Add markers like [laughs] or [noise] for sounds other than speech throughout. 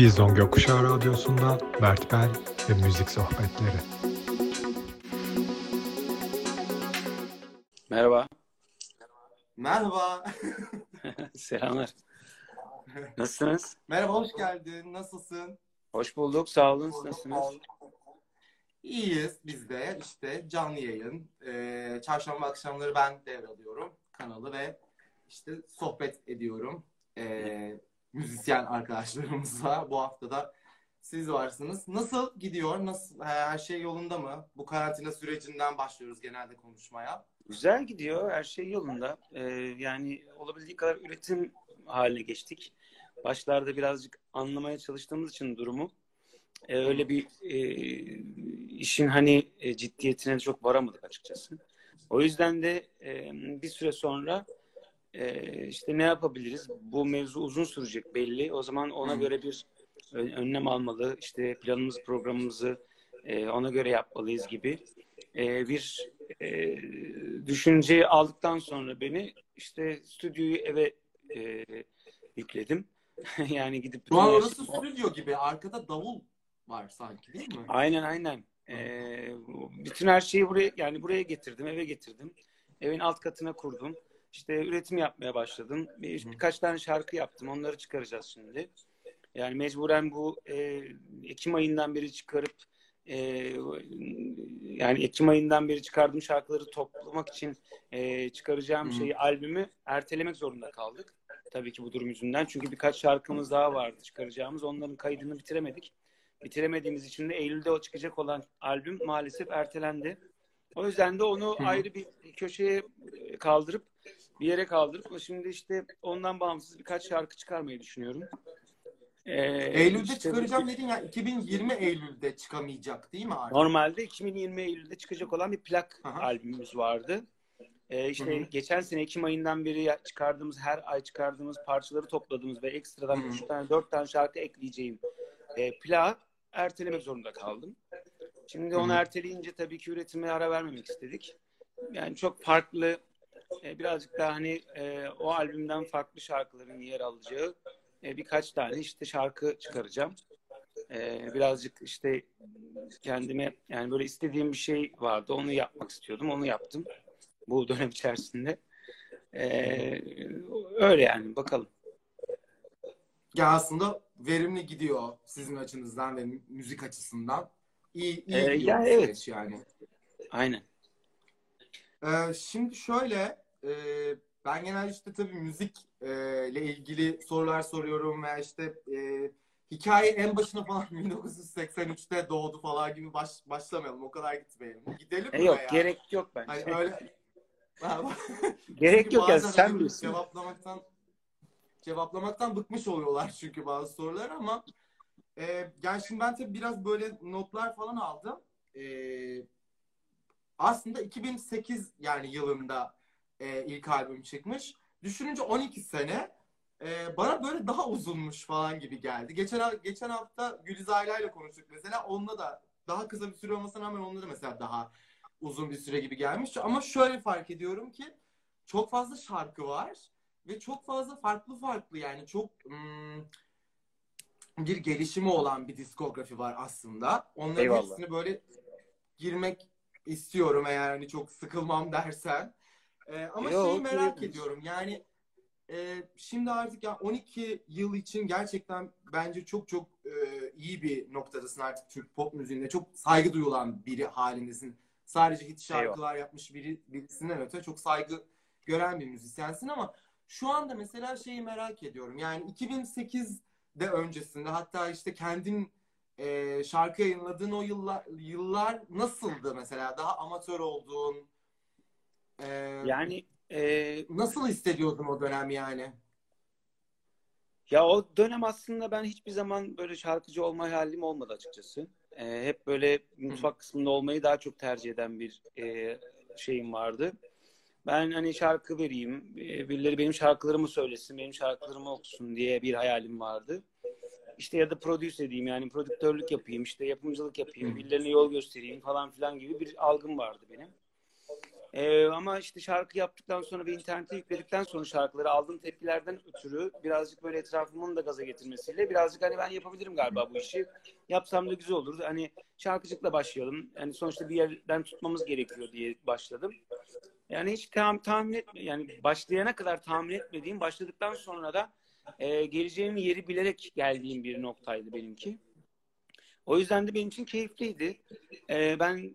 T-Zone Gökkuşağı Radyosu'nda Mert Bel ve Müzik Sohbetleri. Merhaba. Merhaba. [laughs] Selamlar. Nasılsınız? Merhaba, hoş geldin. Nasılsın? Hoş bulduk. Sağ olun. Siz Nasılsınız? İyiyiz biz de. İşte canlı yayın. Ee, çarşamba akşamları ben devralıyorum kanalı ve işte sohbet ediyorum. Ee, müzisyen arkadaşlarımızla. Bu hafta da siz varsınız. Nasıl gidiyor? Nasıl her şey yolunda mı? Bu karantina sürecinden başlıyoruz genelde konuşmaya. Güzel gidiyor. Her şey yolunda. Ee, yani olabildiği kadar üretim haline geçtik. Başlarda birazcık anlamaya çalıştığımız için durumu e, öyle bir e, işin hani e, ciddiyetine çok varamadık açıkçası. O yüzden de e, bir süre sonra e, işte ne yapabiliriz? Bu mevzu uzun sürecek belli. O zaman ona göre bir önlem almalı. İşte planımız, programımızı e, ona göre yapmalıyız gibi e, bir e, düşünceyi aldıktan sonra beni işte stüdyoyu eve e, yükledim. [laughs] yani gidip Şu an orası stüdyo gibi. Arkada davul var sanki değil mi? Aynen aynen. Ee, bütün her şeyi buraya yani buraya getirdim, eve getirdim. Evin alt katına kurdum. İşte üretim yapmaya başladım. Bir, birkaç tane şarkı yaptım. Onları çıkaracağız şimdi. Yani mecburen bu e, Ekim ayından beri çıkarıp e, yani Ekim ayından beri çıkardığım şarkıları toplamak için e, çıkaracağım hmm. şeyi albümü ertelemek zorunda kaldık. Tabii ki bu durum yüzünden. Çünkü birkaç şarkımız daha vardı çıkaracağımız. Onların kaydını bitiremedik. Bitiremediğimiz için de Eylül'de o çıkacak olan albüm maalesef ertelendi. O yüzden de onu Hı. ayrı bir köşeye kaldırıp bir yere kaldırıp şimdi işte ondan bağımsız birkaç şarkı çıkarmayı düşünüyorum. Ee, Eylül'de işte çıkaracağım dedin ya 2020 Eylül'de çıkamayacak değil mi abi? Normalde 2020 Eylül'de çıkacak olan bir plak Aha. albümümüz vardı. Ee, işte Hı-hı. geçen sene Ekim ayından beri çıkardığımız her ay çıkardığımız parçaları topladığımız ve ekstradan 3 tane 4 tane şarkı ekleyeceğim e, plağı ertelemek zorunda kaldım. Şimdi onu erteleyince tabii ki üretime ara vermemek istedik. Yani çok farklı e, birazcık daha hani e, o albümden farklı şarkıların yer alacağı e, birkaç tane işte şarkı çıkaracağım. E, birazcık işte kendime yani böyle istediğim bir şey vardı. Onu yapmak istiyordum. Onu yaptım. Bu dönem içerisinde. E, öyle yani bakalım. Ya aslında verimli gidiyor sizin açınızdan ve müzik açısından. İyi, iyi ee, ya evet. yani. Aynen. Ee, şimdi şöyle e, ben genelde işte tabii müzik e, ilgili sorular soruyorum veya işte e, hikaye en başına falan [laughs] 1983'te doğdu falan gibi baş, başlamayalım. O kadar gitmeyelim. Gidelim e, Yok ya. gerek yok bence. Hani öyle [laughs] gerek yok ya sen bilirsin. Cevaplamaktan cevaplamaktan bıkmış oluyorlar [laughs] çünkü bazı sorular ama e, yani şimdi ben tabii biraz böyle notlar falan aldım. E, aslında 2008 yani yılında e, ilk albüm çıkmış. Düşününce 12 sene e, bana böyle daha uzunmuş falan gibi geldi. Geçen geçen hafta Gülizayla ile konuştuk mesela. Onunla da daha kısa bir süre olmasına rağmen onunla da mesela daha uzun bir süre gibi gelmiş. Ama şöyle fark ediyorum ki çok fazla şarkı var ve çok fazla farklı farklı yani çok hmm, bir gelişimi olan bir diskografi var aslında. Onların Eyvallah. hepsini böyle girmek istiyorum eğer hani çok sıkılmam dersen. Ee, ama Yok, şeyi merak değil. ediyorum yani e, şimdi artık ya 12 yıl için gerçekten bence çok çok e, iyi bir noktadasın artık Türk pop müziğinde. Çok saygı duyulan biri halindesin. Sadece hit şarkılar Eyvallah. yapmış biri birisinden öte çok saygı gören bir müzisyensin ama şu anda mesela şeyi merak ediyorum. Yani 2008'de öncesinde hatta işte kendin e, şarkı yayınladığın o yıllar yıllar nasıldı mesela? Daha amatör olduğun e, yani e, nasıl hissediyordun o dönem yani? Ya o dönem aslında ben hiçbir zaman böyle şarkıcı olma halim olmadı açıkçası. E, hep böyle mutfak kısmında olmayı daha çok tercih eden bir e, şeyim vardı. Ben hani şarkı vereyim, e, birileri benim şarkılarımı söylesin, benim şarkılarımı okusun diye bir hayalim vardı. İşte ya da produce edeyim yani prodüktörlük yapayım, işte yapımcılık yapayım, birilerine yol göstereyim falan filan gibi bir algım vardı benim. Ee, ama işte şarkı yaptıktan sonra ve internete yükledikten sonra şarkıları aldığım tepkilerden ötürü birazcık böyle etrafımın da gaza getirmesiyle birazcık hani ben yapabilirim galiba bu işi. Yapsam da güzel olur. Hani şarkıcılıkla başlayalım. Yani sonuçta bir yerden tutmamız gerekiyor diye başladım. Yani hiç tam, tahmin etme yani başlayana kadar tahmin etmediğim başladıktan sonra da e, geleceğim yeri bilerek geldiğim bir noktaydı benimki. O yüzden de benim için keyifliydi. Ee, ben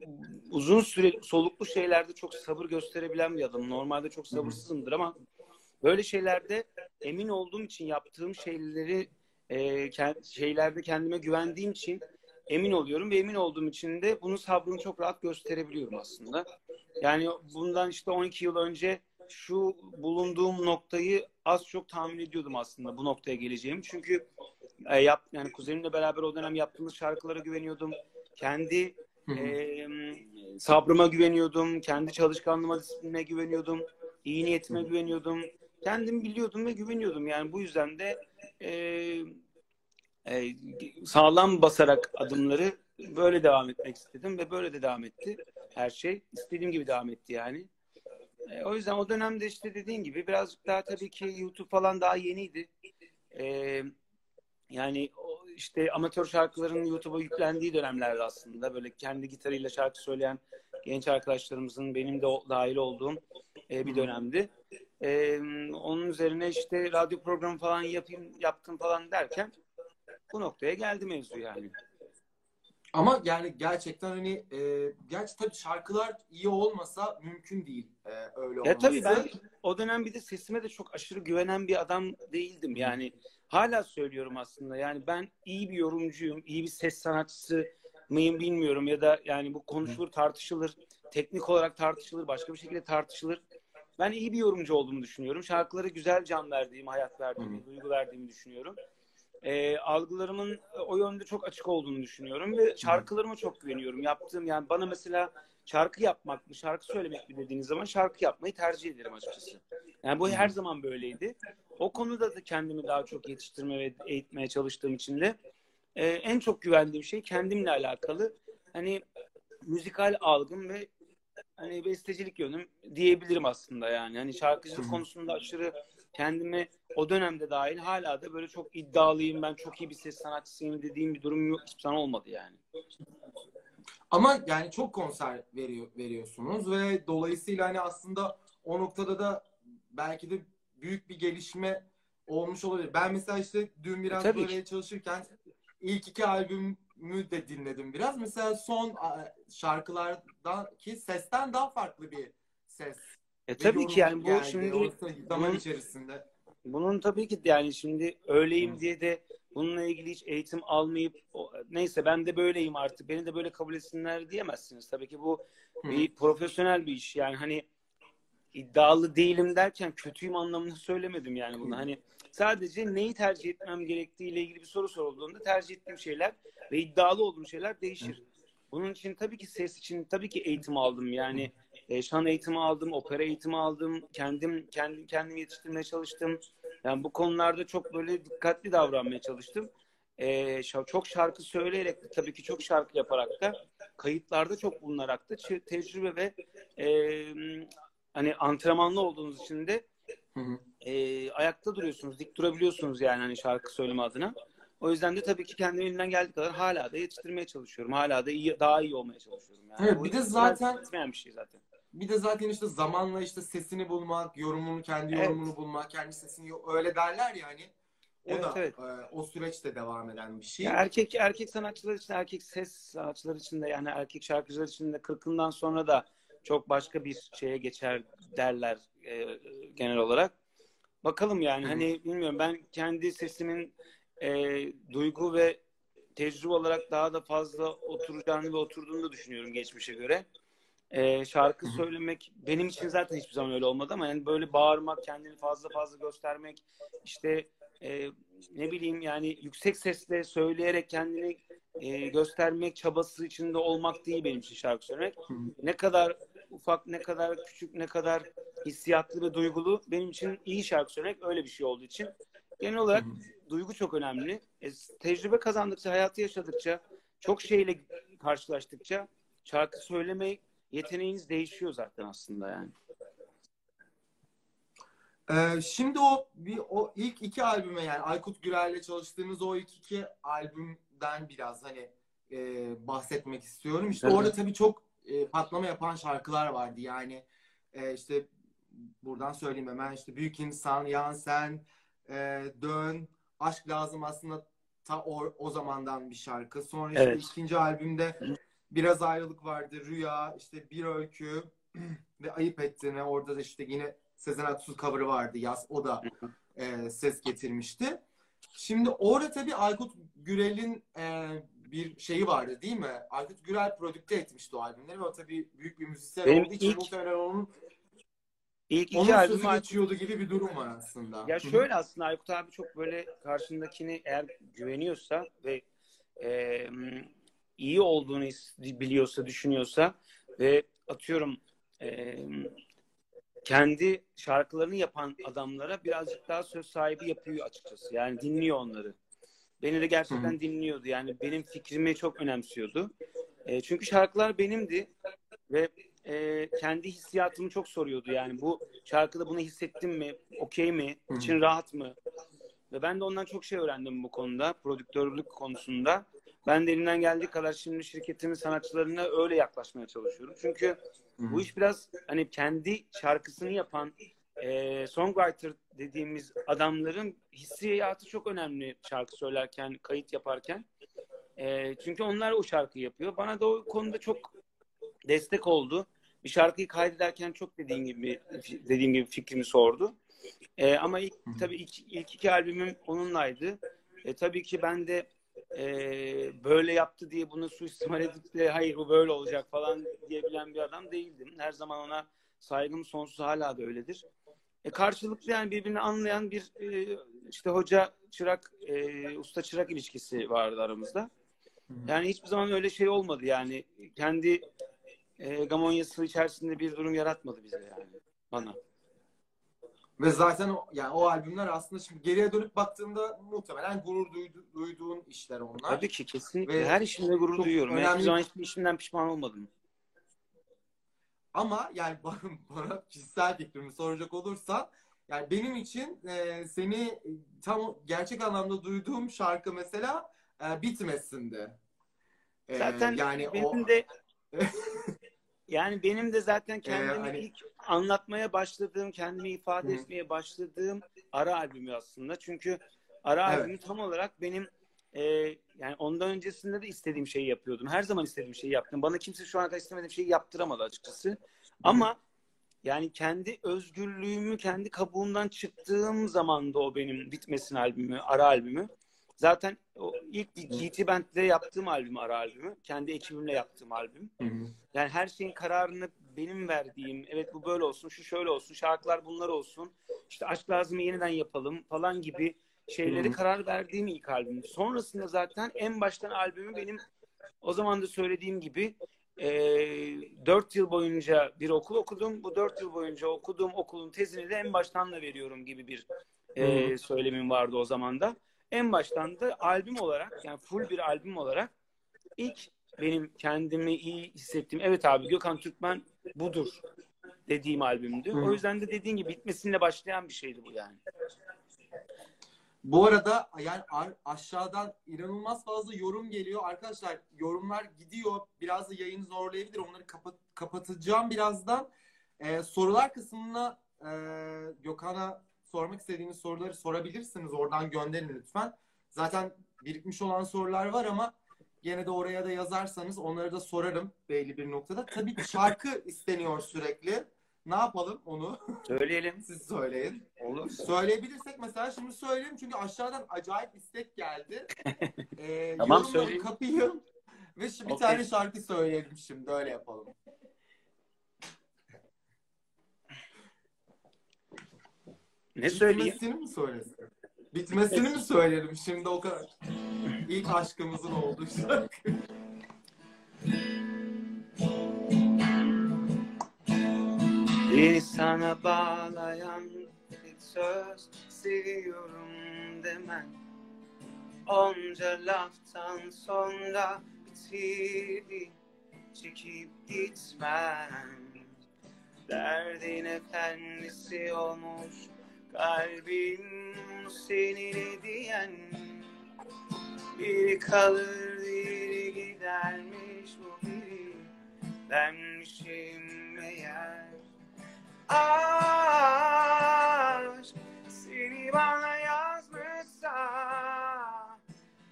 uzun süre soluklu şeylerde çok sabır gösterebilen bir adamım. Normalde çok sabırsızımdır ama böyle şeylerde emin olduğum için yaptığım şeyleri e, şeylerde kendime güvendiğim için emin oluyorum ve emin olduğum için de bunun sabrını çok rahat gösterebiliyorum aslında. Yani bundan işte 12 yıl önce şu bulunduğum noktayı az çok tahmin ediyordum aslında bu noktaya geleceğimi. Çünkü e, yap, yani kuzenimle beraber o dönem yaptığımız şarkılara güveniyordum. Kendi e, sabrıma güveniyordum. Kendi çalışkanlığıma, disiplinime güveniyordum. iyi niyetime güveniyordum. Kendim biliyordum ve güveniyordum. Yani bu yüzden de e, e, sağlam basarak adımları böyle devam etmek istedim ve böyle de devam etti her şey. İstediğim gibi devam etti yani. E, o yüzden o dönemde işte dediğin gibi birazcık daha tabii ki YouTube falan daha yeniydi. E, yani işte amatör şarkıların YouTube'a yüklendiği dönemlerde aslında böyle kendi gitarıyla şarkı söyleyen genç arkadaşlarımızın benim de dahil olduğum e, bir dönemdi. E, onun üzerine işte radyo programı falan yapayım yaptım falan derken bu noktaya geldi mevzu yani. Ama yani gerçekten hani e, gerçi tabii şarkılar iyi olmasa mümkün değil e, öyle olması. Ya tabii ben o dönem bir de sesime de çok aşırı güvenen bir adam değildim. Yani hala söylüyorum aslında. Yani ben iyi bir yorumcuyum, iyi bir ses sanatçısı mıyım bilmiyorum ya da yani bu konuşulur, tartışılır, teknik olarak tartışılır, başka bir şekilde tartışılır. Ben iyi bir yorumcu olduğumu düşünüyorum. Şarkılara güzel can verdiğim, hayat verdiğimi, duygu verdiğimi düşünüyorum. E, algılarımın o yönde çok açık olduğunu düşünüyorum ve şarkılarıma çok güveniyorum. Yaptığım yani bana mesela şarkı yapmak mı, şarkı söylemek mi dediğiniz zaman şarkı yapmayı tercih ederim açıkçası. Yani bu her zaman böyleydi. O konuda da kendimi daha çok yetiştirme ve eğitmeye çalıştığım için de e, en çok güvendiğim şey kendimle alakalı. Hani müzikal algım ve hani bestecilik yönüm diyebilirim aslında yani. Hani şarkıcılık konusunda aşırı kendimi o dönemde dahil hala da böyle çok iddialıyım ben çok iyi bir ses sanatçısıyım dediğim bir durum yok hiçbir zaman olmadı yani. Ama yani çok konser veriyor veriyorsunuz ve dolayısıyla hani aslında o noktada da belki de büyük bir gelişme olmuş olabilir. Ben mesela işte dün biraz Tabii böyle ki. çalışırken ilk iki albümü de dinledim biraz. Mesela son şarkılardaki sesten daha farklı bir ses. E tabii ki yani bu geldi. şimdi zaman bunun, içerisinde. Bunun tabii ki yani şimdi öyleyim diye de bununla ilgili hiç eğitim almayıp neyse ben de böyleyim artık beni de böyle kabul etsinler diyemezsiniz. Tabii ki bu bir profesyonel bir iş yani hani iddialı değilim derken kötüyüm anlamında söylemedim yani bunu. Hani sadece neyi tercih etmem gerektiği ile ilgili bir soru sorulduğunda tercih ettiğim şeyler ve iddialı olduğum şeyler değişir. Bunun için tabii ki ses için tabii ki eğitim aldım. Yani e, şan eğitimi aldım, opera eğitimi aldım. Kendim kendim kendimi yetiştirmeye çalıştım. Yani bu konularda çok böyle dikkatli davranmaya çalıştım. E, çok şarkı söyleyerek de tabii ki çok şarkı yaparak da kayıtlarda çok bulunarak da tecrübe ve e, hani antrenmanlı olduğunuz için de Hı hı. e, ayakta duruyorsunuz, dik durabiliyorsunuz yani hani şarkı söyleme adına. O yüzden de tabii ki kendim elimden geldiği kadar hala da yetiştirmeye çalışıyorum. Hala da iyi, daha iyi olmaya çalışıyorum. Yani. Evet, bir de zaten- bir şey zaten. Bir de zaten işte zamanla işte sesini bulmak, yorumunu, kendi Evet. yorumunu bulmak, kendi sesini öyle derler ya hani. O Evet, da evet. e, o süreçte devam eden bir şey. Ya erkek erkek sanatçılar için, erkek ses sanatçıları için de yani erkek şarkıcılar için de kırkından sonra da çok başka bir şeye geçer derler e, genel olarak. Bakalım yani hani bilmiyorum ben kendi sesimin e, duygu ve tecrübe olarak daha da fazla oturacağını ve oturduğunu da düşünüyorum geçmişe göre. E, şarkı söylemek benim için zaten hiçbir zaman öyle olmadı ama yani böyle bağırmak, kendini fazla fazla göstermek, işte e, ne bileyim yani yüksek sesle söyleyerek kendini e, göstermek çabası içinde olmak değil benim için şarkı söylemek. Hı hı. Ne kadar ufak, ne kadar küçük, ne kadar hissiyatlı ve duygulu benim için iyi şarkı söylemek öyle bir şey olduğu için. Genel olarak hı. duygu çok önemli. E, tecrübe kazandıkça, hayatı yaşadıkça, çok şeyle karşılaştıkça şarkı söylemeyi yeteneğiniz değişiyor zaten aslında yani. Ee, şimdi o bir o ilk iki albüme yani Aykut Gürel'le çalıştığınız o ilk iki albümden biraz hani e, bahsetmek istiyorum. İşte Evet. orada tabii çok e, patlama yapan şarkılar vardı. Yani e, işte buradan söyleyeyim hemen işte Büyük İnsan, Yan Sen, e, Dön, Aşk Lazım aslında ta o, o zamandan bir şarkı. Sonra işte Evet. ikinci albümde Biraz Ayrılık vardı, Rüya, işte Bir Öykü [clears throat] ve Ayıp Ettiğine orada da işte yine Sezen Aksu cover'ı vardı yaz. O da e, ses getirmişti. Şimdi orada tabii Aykut Gürel'in e, bir şeyi vardı değil mi? Aykut Gürel prodükte etmişti o albümleri ve o tabii büyük bir müzisyen Benim olduğu için ilk- muhtemelen onun, İlk iki onun sözü albüm geçiyordu gibi bir durum var aslında. Ya şöyle aslında Aykut abi çok böyle karşındakini eğer güveniyorsa ve e, iyi olduğunu biliyorsa, düşünüyorsa ve atıyorum e, kendi şarkılarını yapan adamlara birazcık daha söz sahibi yapıyor açıkçası. Yani dinliyor onları. Beni de gerçekten Hı hı. dinliyordu. Yani benim fikrimi çok önemsiyordu. E, çünkü şarkılar benimdi ve e, kendi hissiyatımı çok soruyordu. Yani bu şarkıda bunu hissettim mi? Okey mi? Hı hı. İçin rahat mı? Ve ben de ondan çok şey öğrendim bu konuda. Prodüktörlük konusunda. Ben de elimden geldiği kadar şimdi şirketimin sanatçılarına öyle yaklaşmaya çalışıyorum. Çünkü Hı hı. bu iş biraz hani kendi şarkısını yapan e, songwriter dediğimiz adamların hissiyatı çok önemli şarkı söylerken, kayıt yaparken. E, çünkü onlar o şarkıyı yapıyor. Bana da o konuda çok destek oldu. Bir şarkıyı kaydederken çok dediğim gibi dediğim gibi fikrimi sordu. E, ama ilk, tabii ilk, ilk iki albümüm onunlaydı. E, tabii ki ben de e, böyle yaptı diye bunu suistimal edip de hayır bu böyle olacak falan diyebilen bir adam değildim. Her zaman ona saygım sonsuz hala da öyledir. E, karşılıklı yani birbirini anlayan bir e, işte hoca çırak e, usta çırak ilişkisi vardı aramızda. Yani hiçbir zaman öyle şey olmadı yani kendi e, gamonyası içerisinde bir durum yaratmadı bize yani bana. Ve zaten o, yani o albümler aslında şimdi geriye dönüp baktığında muhtemelen gurur duydu, duyduğun işler onlar. Tabii ki kesinlikle Ve her işimde gurur duyuyorum. önemli- Hiçbir zaman hiçbir işimden pişman olmadım. Ama yani [laughs] bana, bana kişisel fikrimi soracak olursan yani benim için e, seni tam gerçek anlamda duyduğum şarkı mesela e, Bitmesin'di. E, Zaten yani benim o de [laughs] yani benim de zaten kendimi hani- ilk anlatmaya başladığım, kendimi ifade Hı. etmeye başladığım ara albümü aslında. Çünkü ara Evet. albümü tam olarak benim e, yani ondan öncesinde de istediğim şeyi yapıyordum. Her zaman istediğim şeyi yaptım. Bana kimse şu ana kadar istemediğim şeyi yaptıramadı açıkçası. Ama yani kendi özgürlüğümü, kendi kabuğumdan çıktığım zaman da o benim Bitmesin albümü, ara albümü. Zaten o ilk GT Band'de yaptığım albüm, ara albümü. Kendi ekibimle yaptığım albüm. Hı hı. Yani her şeyin kararını benim verdiğim, evet bu böyle olsun, şu şöyle olsun, şarkılar bunlar olsun, işte aşk lazımı yeniden yapalım falan gibi şeyleri Hı. karar verdiğim ilk albüm. Sonrasında zaten en baştan albümü benim o zaman da söylediğim gibi e, 4 yıl boyunca bir okul okudum. Bu 4 yıl boyunca okuduğum okulun tezini de en baştan da veriyorum gibi bir e, söylemim vardı o zaman da. En baştan da albüm olarak yani full bir albüm olarak ilk benim kendimi iyi hissettiğim evet abi Gökhan Türkmen budur dediğim albümdü. Hı. O yüzden de dediğin gibi bitmesinle başlayan bir şeydi bu yani. Bu arada yani aşağıdan inanılmaz fazla yorum geliyor. Arkadaşlar yorumlar gidiyor. Biraz da yayını zorlayabilir. Onları kapat kapatacağım birazdan. Ee, sorular kısmına e, Gökhan'a sormak istediğiniz soruları sorabilirsiniz. Oradan gönderin lütfen. Zaten birikmiş olan sorular var ama gene de oraya da yazarsanız onları da sorarım belli bir noktada. Tabii şarkı [laughs] isteniyor sürekli. Ne yapalım onu? Söyleyelim. [laughs] Siz söyleyin. Olur. Söyleyebilirsek mesela şimdi söyleyeyim çünkü aşağıdan acayip istek geldi. [laughs] Ee, Tamam, söyleyin. kapayım ve bir Okey. tane şarkı söyleyelim şimdi öyle yapalım. Ne söyleyeyim? Bitmesini mi söylesin? Bitmesini mi söylerim şimdi o kadar? İlk aşkımızın olduğu şarkı. Beni sana bağlayan tek söz seviyorum demen Onca laftan sonra bitirdi çekip gitmem Derdin efendisi olmuş kalbin senin diyen Biri kalır biri gidermiş bu biri. Benmişim meğer Aşk seni bana yazmışsa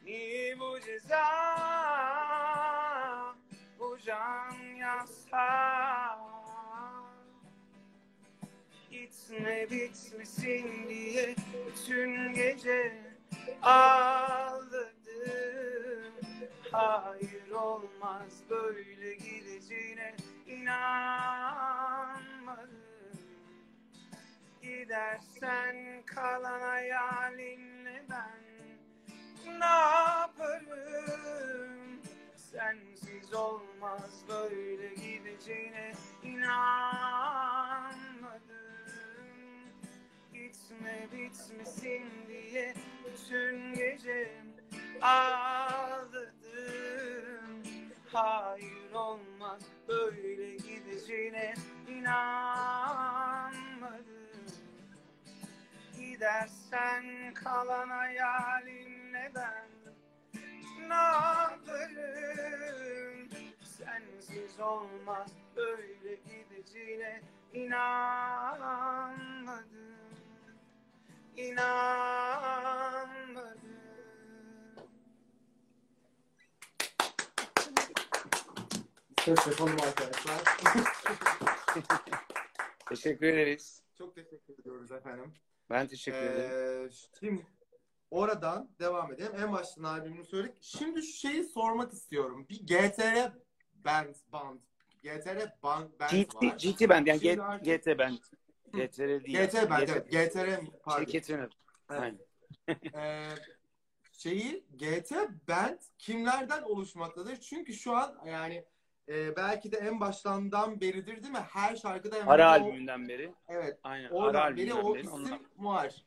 Niye bu ceza bu can yasak Gitme bitmesin diye bütün gece ağladım. Hayır olmaz böyle gideceğine inanmadım. Gidersen kalan hayalinle ben ne yaparım? Sensiz olmaz böyle gideceğine inanmadım Gitme bitmesin diye bütün gece ağladım. Hayır olmaz böyle gideceğine inanmadım. Gidersen kalan hayalinle ben ne yaparım? Sensiz olmaz böyle gideceğine inanmadım İnanmadım Ses yapalım arkadaşlar. [laughs] Teşekkür ederiz. Çok teşekkür ediyoruz efendim. Ben teşekkür ederim. Ee, şimdi oradan devam edelim. En baştan albümünü söyledik. Şimdi şu şeyi sormak istiyorum. Bir GTR band, band. GTR band, band GT, var. GT Band yani Şimdi G- artık- GT Band. GTR değil. GT band, GT evet. GTR pardon. Şirketin. Aynen. [laughs] Ee, şeyi GT Band kimlerden oluşmaktadır? Çünkü şu an yani e, belki de en baştandan beridir değil mi? Her şarkıda hemen Ara o- albümünden beri. Evet. Aynen. Ara Oradan beri albümünden o beri. isim Ondan. var.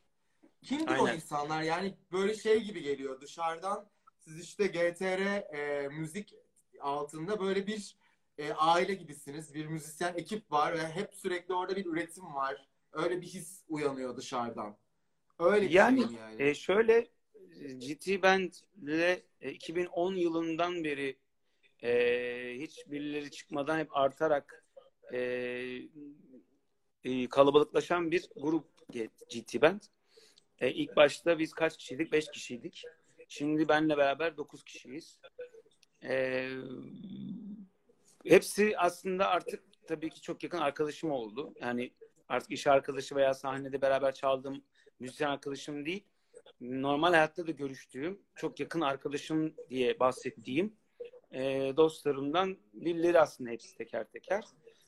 Kimdir o Aynen. insanlar? Yani böyle şey gibi geliyor dışarıdan. Siz işte GTR e, müzik altında böyle bir e, aile gibisiniz. Bir müzisyen ekip var ve hep sürekli orada bir üretim var. Öyle bir his uyanıyor dışarıdan. Öyle bir Yani, yani. E, şöyle GT Band'le e, 2010 yılından beri e, hiç birileri çıkmadan hep artarak e, e, kalabalıklaşan bir grup GT Band. E, ilk başta biz kaç kişiydik? 5 kişiydik. Şimdi benle beraber 9 kişiyiz. E, hepsi aslında artık tabii ki çok yakın arkadaşım oldu. Yani artık iş arkadaşı veya sahnede beraber çaldığım müzisyen arkadaşım değil. Normal hayatta da görüştüğüm, çok yakın arkadaşım diye bahsettiğim e, dostlarımdan birileri aslında hepsi teker teker.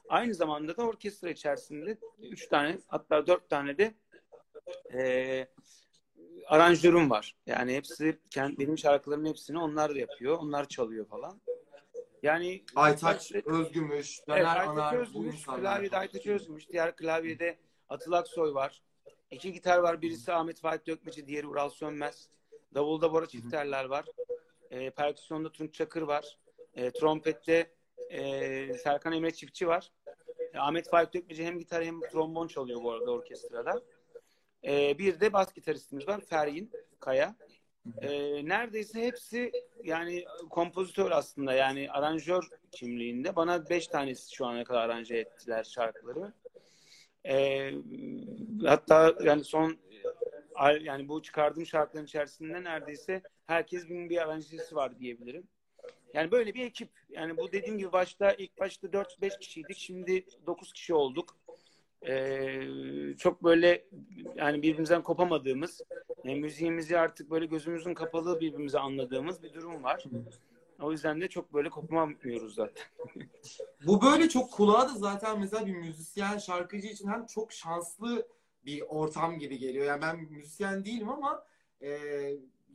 Aynı zamanda da orkestra içerisinde üç tane hatta dört tane de e, aranjörüm var. Yani hepsi kendi, benim şarkılarımın hepsini onlar da yapıyor. Onlar çalıyor falan. Yani Aytaç Evet, Özgümüş, Döner Aytaç Anar Özgümüş, klavyede Aytaç Özgümüş, diğer klavyede Atıl Aksoy var. İki gitar var. Birisi Ahmet Faik Dökmeci, diğeri Ural Sönmez. Davulda Bora Çifterler var. E, perküsyonda Tunç Çakır var. E, trompette e, Serkan Emre Çiftçi var. E, Ahmet Faik Dökmeci hem gitar hem trombon çalıyor bu arada orkestrada. E, bir de bas gitaristimiz var. Feryin Kaya. E, neredeyse hepsi yani kompozitör aslında yani aranjör kimliğinde. Bana beş tanesi şu ana kadar aranje ettiler şarkıları. E, hatta yani son yani bu çıkardığım şarkıların içerisinde neredeyse herkesin bir aranjesi var diyebilirim. Yani böyle bir ekip. Yani bu dediğim gibi başta ilk başta 4-5 kişiydik. Şimdi 9 kişi olduk. Ee, çok böyle yani birbirimizden kopamadığımız, e, müziğimizi artık böyle gözümüzün kapalı birbirimize anladığımız bir durum var. O yüzden de çok böyle kopamıyoruz zaten. [laughs] Bu böyle çok kulağa da zaten mesela bir müzisyen, şarkıcı için hem çok şanslı bir ortam gibi geliyor. Yani ben müzisyen değilim ama e,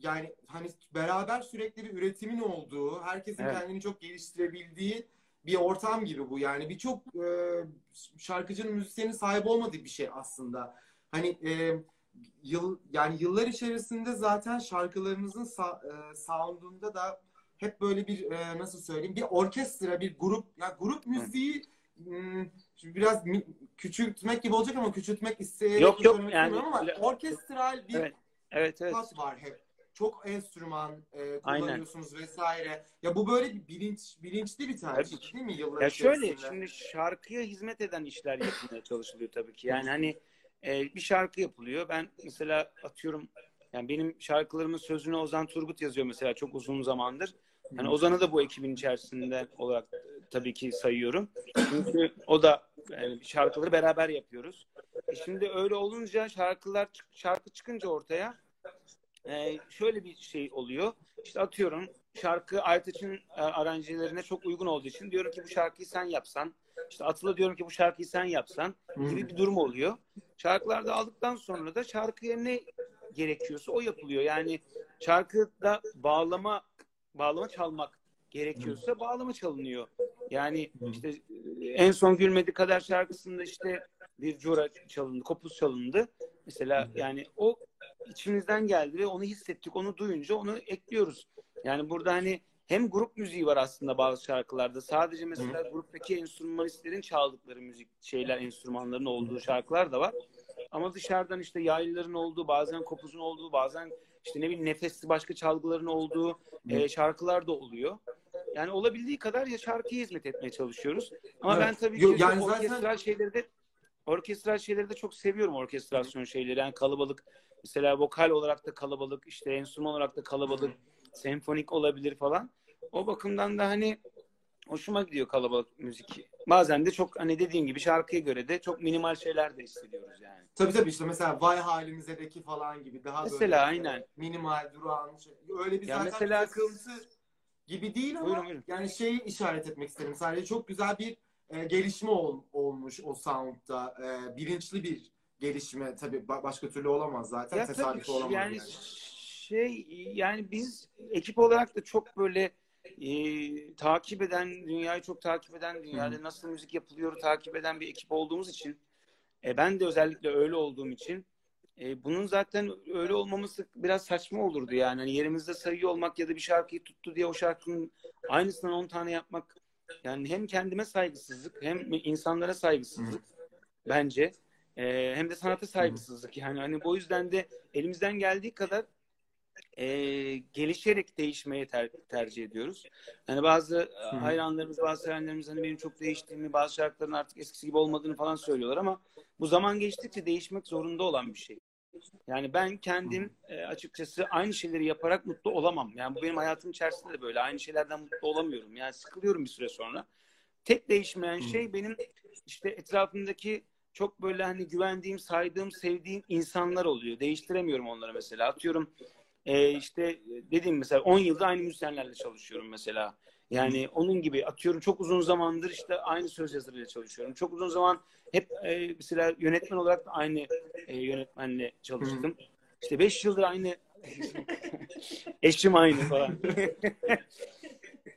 yani hani beraber sürekli bir üretimin olduğu, herkesin Evet. kendini çok geliştirebildiği bir ortam gibi bu. Yani birçok e, şarkıcının, müzisyenin sahip olmadığı bir şey aslında. Hani e, yıl yani yıllar içerisinde zaten şarkılarınızın sa- e, sound'unda da hep böyle bir e, nasıl söyleyeyim bir orkestra, bir grup ya grup müziği hmm, şimdi biraz küçültmek gibi olacak ama küçültmek isteyerek Yok, yok, yani- ama orkestral bir Evet. Evet evet. tat var hep. Çok enstrüman e, kullanıyorsunuz vesaire. Ya bu böyle bir bilinç bilinçli bir tercih Tabii değil mi yıllar Ya şöyle içerisinde? şimdi şarkıya hizmet eden işler yapılmaya çalışılıyor tabii ki. Yani hani e, bir şarkı yapılıyor. Ben mesela atıyorum yani benim şarkılarımın sözünü Ozan Turgut yazıyor mesela çok uzun zamandır. Hani Ozan'ı da bu ekibin içerisinde olarak e, tabii ki sayıyorum. Çünkü o da yani şarkıları beraber yapıyoruz. E şimdi öyle olunca şarkılar şarkı çıkınca ortaya e, şöyle bir şey oluyor. İşte atıyorum şarkı Aytaç'ın e, aranjelerine çok uygun olduğu için diyorum ki bu şarkıyı sen yapsan. İşte Atıl'a diyorum ki bu şarkıyı sen yapsan gibi bir durum oluyor. Şarkılarda aldıktan sonra da şarkıya ne gerekiyorsa o yapılıyor. Yani şarkıda bağlama bağlama çalmak gerekiyorsa bağlama çalınıyor. Yani işte e, en son Gülmedi Kader şarkısında işte bir cura çalındı, kopuz çalındı. Mesela yani o içimizden geldi ve onu hissettik, onu duyunca onu ekliyoruz. Yani burada hani hem grup müziği var aslında bazı şarkılarda. Sadece mesela gruptaki enstrümanistlerin çaldıkları müzik şeyler, enstrümanların olduğu şarkılar da var. Ama dışarıdan işte yaylıların olduğu, bazen kopuzun olduğu, bazen işte ne bileyim nefesli başka çalgıların olduğu e, şarkılar da oluyor. Yani olabildiği kadar ya şarkıya hizmet etmeye çalışıyoruz. Ama Evet. ben tabii ki yani zaten- orkestral şeyleri de orkestral şeyleri de çok seviyorum orkestrasyon şeyleri. Yani kalabalık mesela vokal olarak da kalabalık, işte enstrüman olarak da kalabalık, senfonik olabilir falan. O bakımdan da hani hoşuma gidiyor kalabalık müzik. Bazen de çok hani dediğim gibi şarkıya göre de çok minimal şeyler de hissediyoruz yani. Tabii tabii işte mesela Vay Halimize'deki falan gibi daha Mesela böyle aynen. minimal durağan şey. öyle bir Ya zaten mesela- takıntı gibi değil ama Buyurun, buyurun. yani şeyi işaret etmek isterim. Sadece çok güzel bir e, gelişme ol- olmuş o sound'da. E, bilinçli bir gelişme tabii ba- başka türlü olamaz zaten. Ya Tesadüf olamaz yani, yani. şey yani biz ekip olarak da çok böyle e, takip eden dünyayı çok takip eden dünyada nasıl müzik yapılıyor takip eden bir ekip olduğumuz için e, ben de özellikle öyle olduğum için e, bunun zaten öyle olmaması biraz saçma olurdu yani. Hani yerimizde sayıyor olmak ya da bir şarkıyı tuttu diye o şarkının aynısından 10 tane yapmak yani hem kendime saygısızlık hem insanlara saygısızlık bence. E, hem de sanata saygısızlık. Yani hani bu yüzden de elimizden geldiği kadar e, gelişerek değişmeye ter- tercih ediyoruz. Yani bazı hayranlarımız, bazı sevenlerimiz hani benim çok değiştiğimi, bazı şarkıların artık eskisi gibi olmadığını falan söylüyorlar ama bu zaman geçtikçe değişmek zorunda olan bir şey. Yani ben kendim e, açıkçası aynı şeyleri yaparak mutlu olamam. Yani bu benim hayatım içerisinde de böyle. Aynı şeylerden mutlu olamıyorum. Yani sıkılıyorum bir süre sonra. Tek değişmeyen şey benim işte etrafımdaki çok böyle hani güvendiğim, saydığım, sevdiğim insanlar oluyor. Değiştiremiyorum onları mesela. Atıyorum e, işte dediğim mesela 10 yıldır aynı müzisyenlerle çalışıyorum mesela. Yani onun gibi atıyorum çok uzun zamandır işte aynı söz yazarıyla çalışıyorum. Çok uzun zaman hep e, mesela yönetmen olarak da aynı e, yönetmenle çalıştım. İşte 5 yıldır aynı [laughs] eşim aynı falan.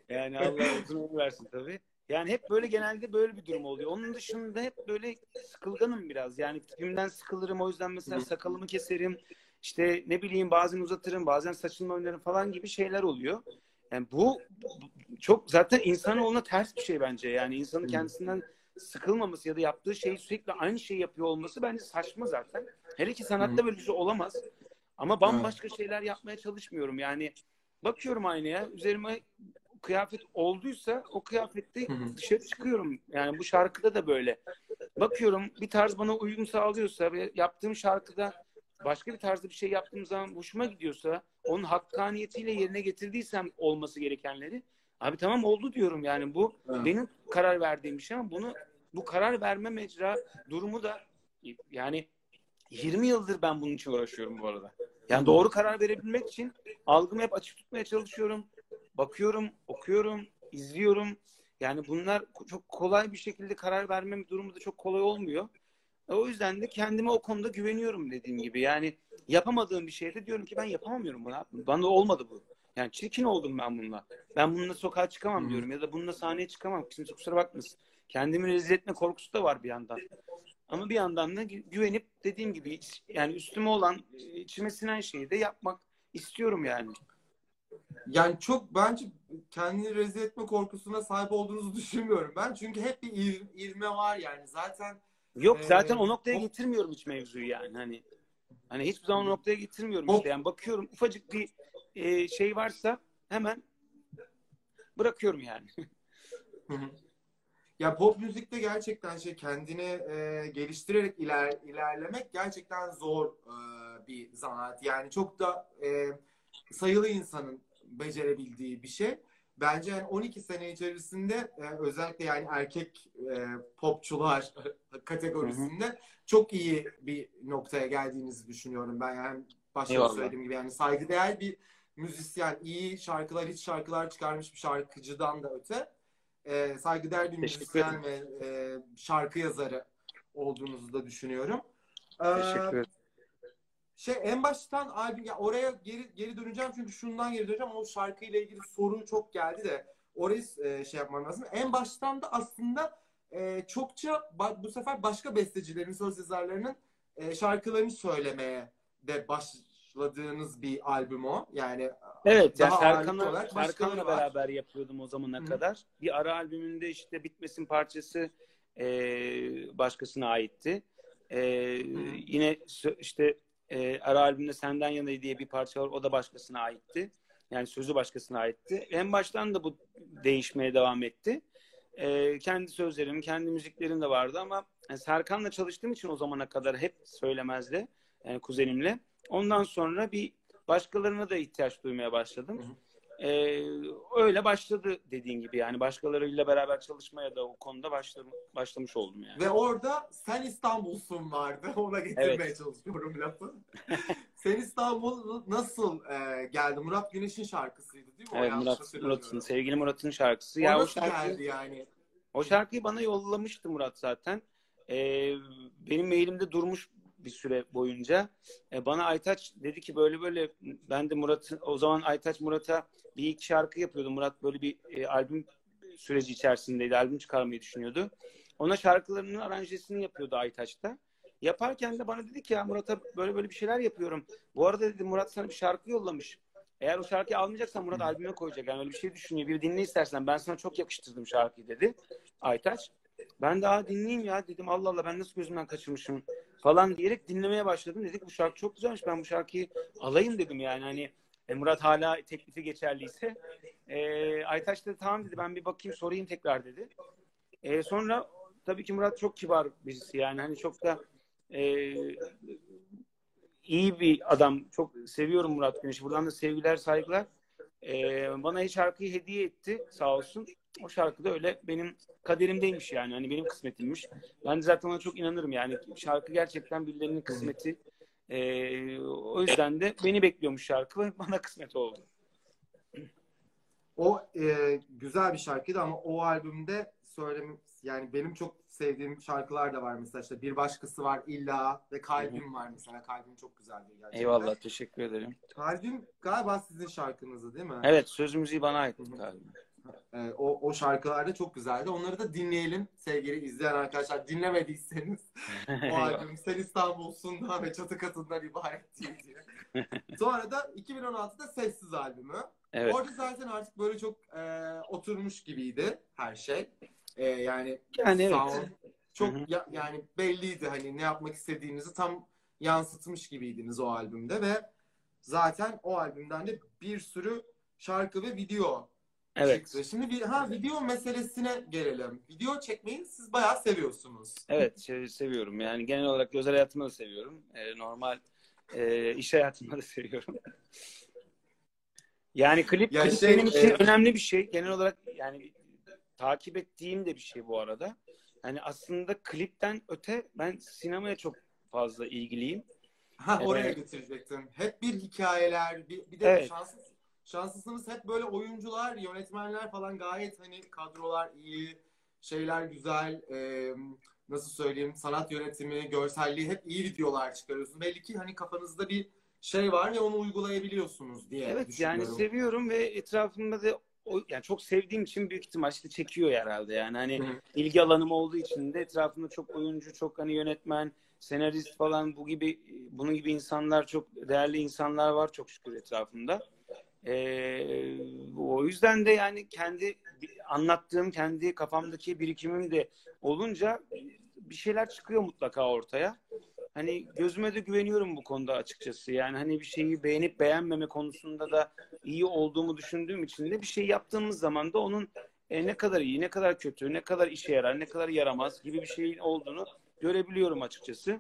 yani Allah uzun ömür versin tabii. Yani hep böyle genelde böyle bir durum oluyor. Onun dışında hep böyle sıkılganım biraz. Yani tipimden sıkılırım. O yüzden mesela sakalımı keserim. İşte ne bileyim bazen uzatırım, bazen saçımı oynarım falan gibi şeyler oluyor. Yani bu çok zaten insanoğluna ters bir şey bence. Yani insanın kendisinden sıkılmaması ya da yaptığı şeyi sürekli aynı şeyi yapıyor olması bence saçma zaten. Hele ki sanatta böyle bir şey olamaz. Ama bambaşka şeyler yapmaya çalışmıyorum. Yani bakıyorum aynaya, üzerime kıyafet olduysa o kıyafette dışarı çıkıyorum. Yani bu şarkıda da böyle. Bakıyorum bir tarz bana uyum sağlıyorsa ve yaptığım şarkıda başka bir tarzda bir şey yaptığım zaman hoşuma gidiyorsa onun hakkaniyetiyle yerine getirdiysem olması gerekenleri abi tamam oldu diyorum yani bu Evet. benim karar verdiğim bir şey ama bunu bu karar verme mecra durumu da yani 20 yıldır ben bunun için uğraşıyorum bu arada. Yani doğru karar verebilmek için algımı hep açık tutmaya çalışıyorum. Bakıyorum, okuyorum, izliyorum. Yani bunlar çok kolay bir şekilde karar verme durumu da çok kolay olmuyor. E, O yüzden de kendime o konuda güveniyorum dediğim gibi. Yani yapamadığım bir şeyde diyorum ki ben yapamıyorum bunu. Bana olmadı bu. Yani çirkin oldum ben bununla. Ben bununla sokağa çıkamam diyorum ya da bununla sahneye çıkamam. Kimse kusura bakmasın. Kendimi rezil etme korkusu da var bir yandan. Ama bir yandan da gü- güvenip dediğim gibi yani üstüme olan içime sinen şeyi de yapmak istiyorum yani. Yani çok bence kendini rezil etme korkusuna sahip olduğunuzu düşünmüyorum ben. Çünkü hep bir ir- ivme var yani. Zaten Yok Ee, zaten o noktaya getirmiyorum hiç mevzuyu yani. Hani hani hiçbir zaman o noktaya getirmiyorum işte. Yani bakıyorum ufacık bir e, şey varsa hemen bırakıyorum yani. [laughs] Hı hı. Ya pop müzikte gerçekten şey kendini e, geliştirerek iler, ilerlemek gerçekten zor e, bir zanaat. Yani çok da e, sayılı insanın becerebildiği bir şey. Bence yani 12 sene içerisinde e, özellikle yani erkek e, popçular kategorisinde çok iyi bir noktaya geldiğinizi düşünüyorum ben. Yani başta söylediğim gibi yani saygıdeğer bir müzisyen, iyi şarkılar, hiç şarkılar çıkarmış bir şarkıcıdan da öte e, saygıdeğer bir müzisyen ve e, şarkı yazarı olduğunuzu da düşünüyorum. Ee, Teşekkür ederim. Şey en baştan albüm ya oraya geri geri döneceğim çünkü şundan geri döneceğim. O şarkıyla ilgili soru çok geldi de orayı e, şey yapmam lazım. En baştan da aslında e, çokça bu sefer başka bestecilerin, söz yazarlarının e, şarkılarını söylemeye de başladığınız bir albüm o. Yani Evet yani daha ağırlıklı Serkan'la Serkan'la beraber yapıyordum o zamana Hı. kadar. Bir ara albümünde işte Bitmesin parçası e, başkasına aitti. E, yine işte e, ara albümde Senden Yana diye bir parça var. O da başkasına aitti. Yani sözü başkasına aitti. En baştan da bu değişmeye devam etti. E, kendi sözlerim, kendi müziklerim de vardı ama yani Serkan'la çalıştığım için o zamana kadar hep söylemezdi. Yani kuzenimle. Ondan sonra bir başkalarına da ihtiyaç duymaya başladım. Ee, öyle başladı dediğin gibi yani başkalarıyla beraber çalışmaya da o konuda başladım, başlamış oldum yani. Ve orada Sen İstanbul'sun vardı. [laughs] Ona getirmeye Evet. çalışıyorum lafı. Sen İstanbul nasıl e, geldi? Murat Güneş'in şarkısıydı değil mi? O Evet yanlış Murat. Murat'ın, sevgili Murat'ın şarkısı. O ya o nasıl şarkı, geldi yani? o şarkıyı bana yollamıştı Murat zaten. Ee, benim mailimde durmuş bir süre boyunca. Ee, bana Aytaç dedi ki böyle böyle ben de Murat o zaman Aytaç Murat'a bir iki şarkı yapıyordu. Murat böyle bir e, albüm süreci içerisindeydi. Albüm çıkarmayı düşünüyordu. Ona şarkılarının aranjesini yapıyordu Aytaç'ta. Yaparken de bana dedi ki ya Murat'a böyle böyle bir şeyler yapıyorum. Bu arada dedi Murat sana bir şarkı yollamış. Eğer o şarkıyı almayacaksan Murat albüme koyacak. Yani öyle bir şey düşünüyor. Bir dinle istersen. Ben sana çok yakıştırdım şarkıyı dedi Aytaç. Ben daha dinleyeyim ya dedim. Allah Allah ben nasıl gözümden kaçırmışım falan diyerek dinlemeye başladım. Dedik bu şarkı çok güzelmiş. Ben bu şarkıyı alayım dedim yani. Hani e, Murat hala teklifi geçerliyse. E, Aytaç da tamam dedi. Ben bir bakayım sorayım tekrar dedi. E, sonra tabii ki Murat çok kibar birisi yani. Hani çok da e, iyi bir adam. Çok seviyorum Murat Güneş'i. Buradan da sevgiler, saygılar. Ee, bana şarkıyı hediye etti sağ olsun. O şarkı da öyle benim kaderimdeymiş yani. Hani benim kısmetimmiş. Ben de zaten ona çok inanırım yani. Şarkı gerçekten birilerinin kısmeti. Ee, o yüzden de beni bekliyormuş şarkı ve [laughs] bana kısmet oldu. O e, güzel bir şarkıydı ama o albümde söylemi yani benim çok sevdiğim şarkılar da var mesela işte bir başkası var illa ve kalbim var mesela kalbim çok güzeldir gerçekten. Eyvallah teşekkür ederim. Kalbim galiba sizin şarkınızdı değil mi? Evet söz müziği bana ait galiba. Ee, o, o şarkılar da çok güzeldi. Onları da dinleyelim sevgili izleyen arkadaşlar. Dinlemediyseniz [laughs] o albüm Sen İstanbul'sundan ve Çatı Katı'ndan ibaret değil diye. [laughs] Sonra da 2016'da Sessiz albümü. Evet. Orada zaten artık böyle çok e, oturmuş gibiydi her şey. E, yani Yani evet. sound çok Hı hı. ya- yani belliydi hani ne yapmak istediğinizi tam yansıtmış gibiydiniz o albümde ve zaten o albümden de bir sürü şarkı ve video Evet. çıktı. Şimdi bir ha video meselesine gelelim. Video çekmeyi siz bayağı seviyorsunuz. Evet şey, seviyorum. Yani genel olarak özel hayatımda da seviyorum. Ee, normal e, iş hayatımda da seviyorum. Yani klip, Ya klip şey, benim için e- önemli bir şey. Genel olarak yani takip ettiğim de bir şey bu arada. Hani aslında klipten öte ben sinemaya çok fazla ilgiliyim. Ha oraya Evet. getirecektim. Hep bir hikayeler, bir, bir de Evet. şanssız şanslısınız hep böyle oyuncular, yönetmenler falan gayet hani kadrolar iyi, şeyler güzel, e, nasıl söyleyeyim sanat yönetimi, görselliği hep iyi videolar çıkarıyorsunuz. Belli ki hani kafanızda bir şey var ve onu uygulayabiliyorsunuz diye Evet yani seviyorum ve etrafımda da o, yani çok sevdiğim için büyük ihtimal işte çekiyor herhalde yani hani hı. ilgi alanım olduğu için de etrafımda çok oyuncu, çok hani yönetmen, senarist falan bu gibi bunun gibi insanlar çok değerli insanlar var çok şükür etrafımda. Ee, o yüzden de yani kendi anlattığım, kendi kafamdaki birikimim de olunca bir şeyler çıkıyor mutlaka ortaya. Hani gözüme de güveniyorum bu konuda açıkçası. Yani hani bir şeyi beğenip beğenmeme konusunda da iyi olduğumu düşündüğüm için de bir şey yaptığımız zaman da onun e, ne kadar iyi, ne kadar kötü, ne kadar işe yarar, ne kadar yaramaz gibi bir şeyin olduğunu görebiliyorum açıkçası.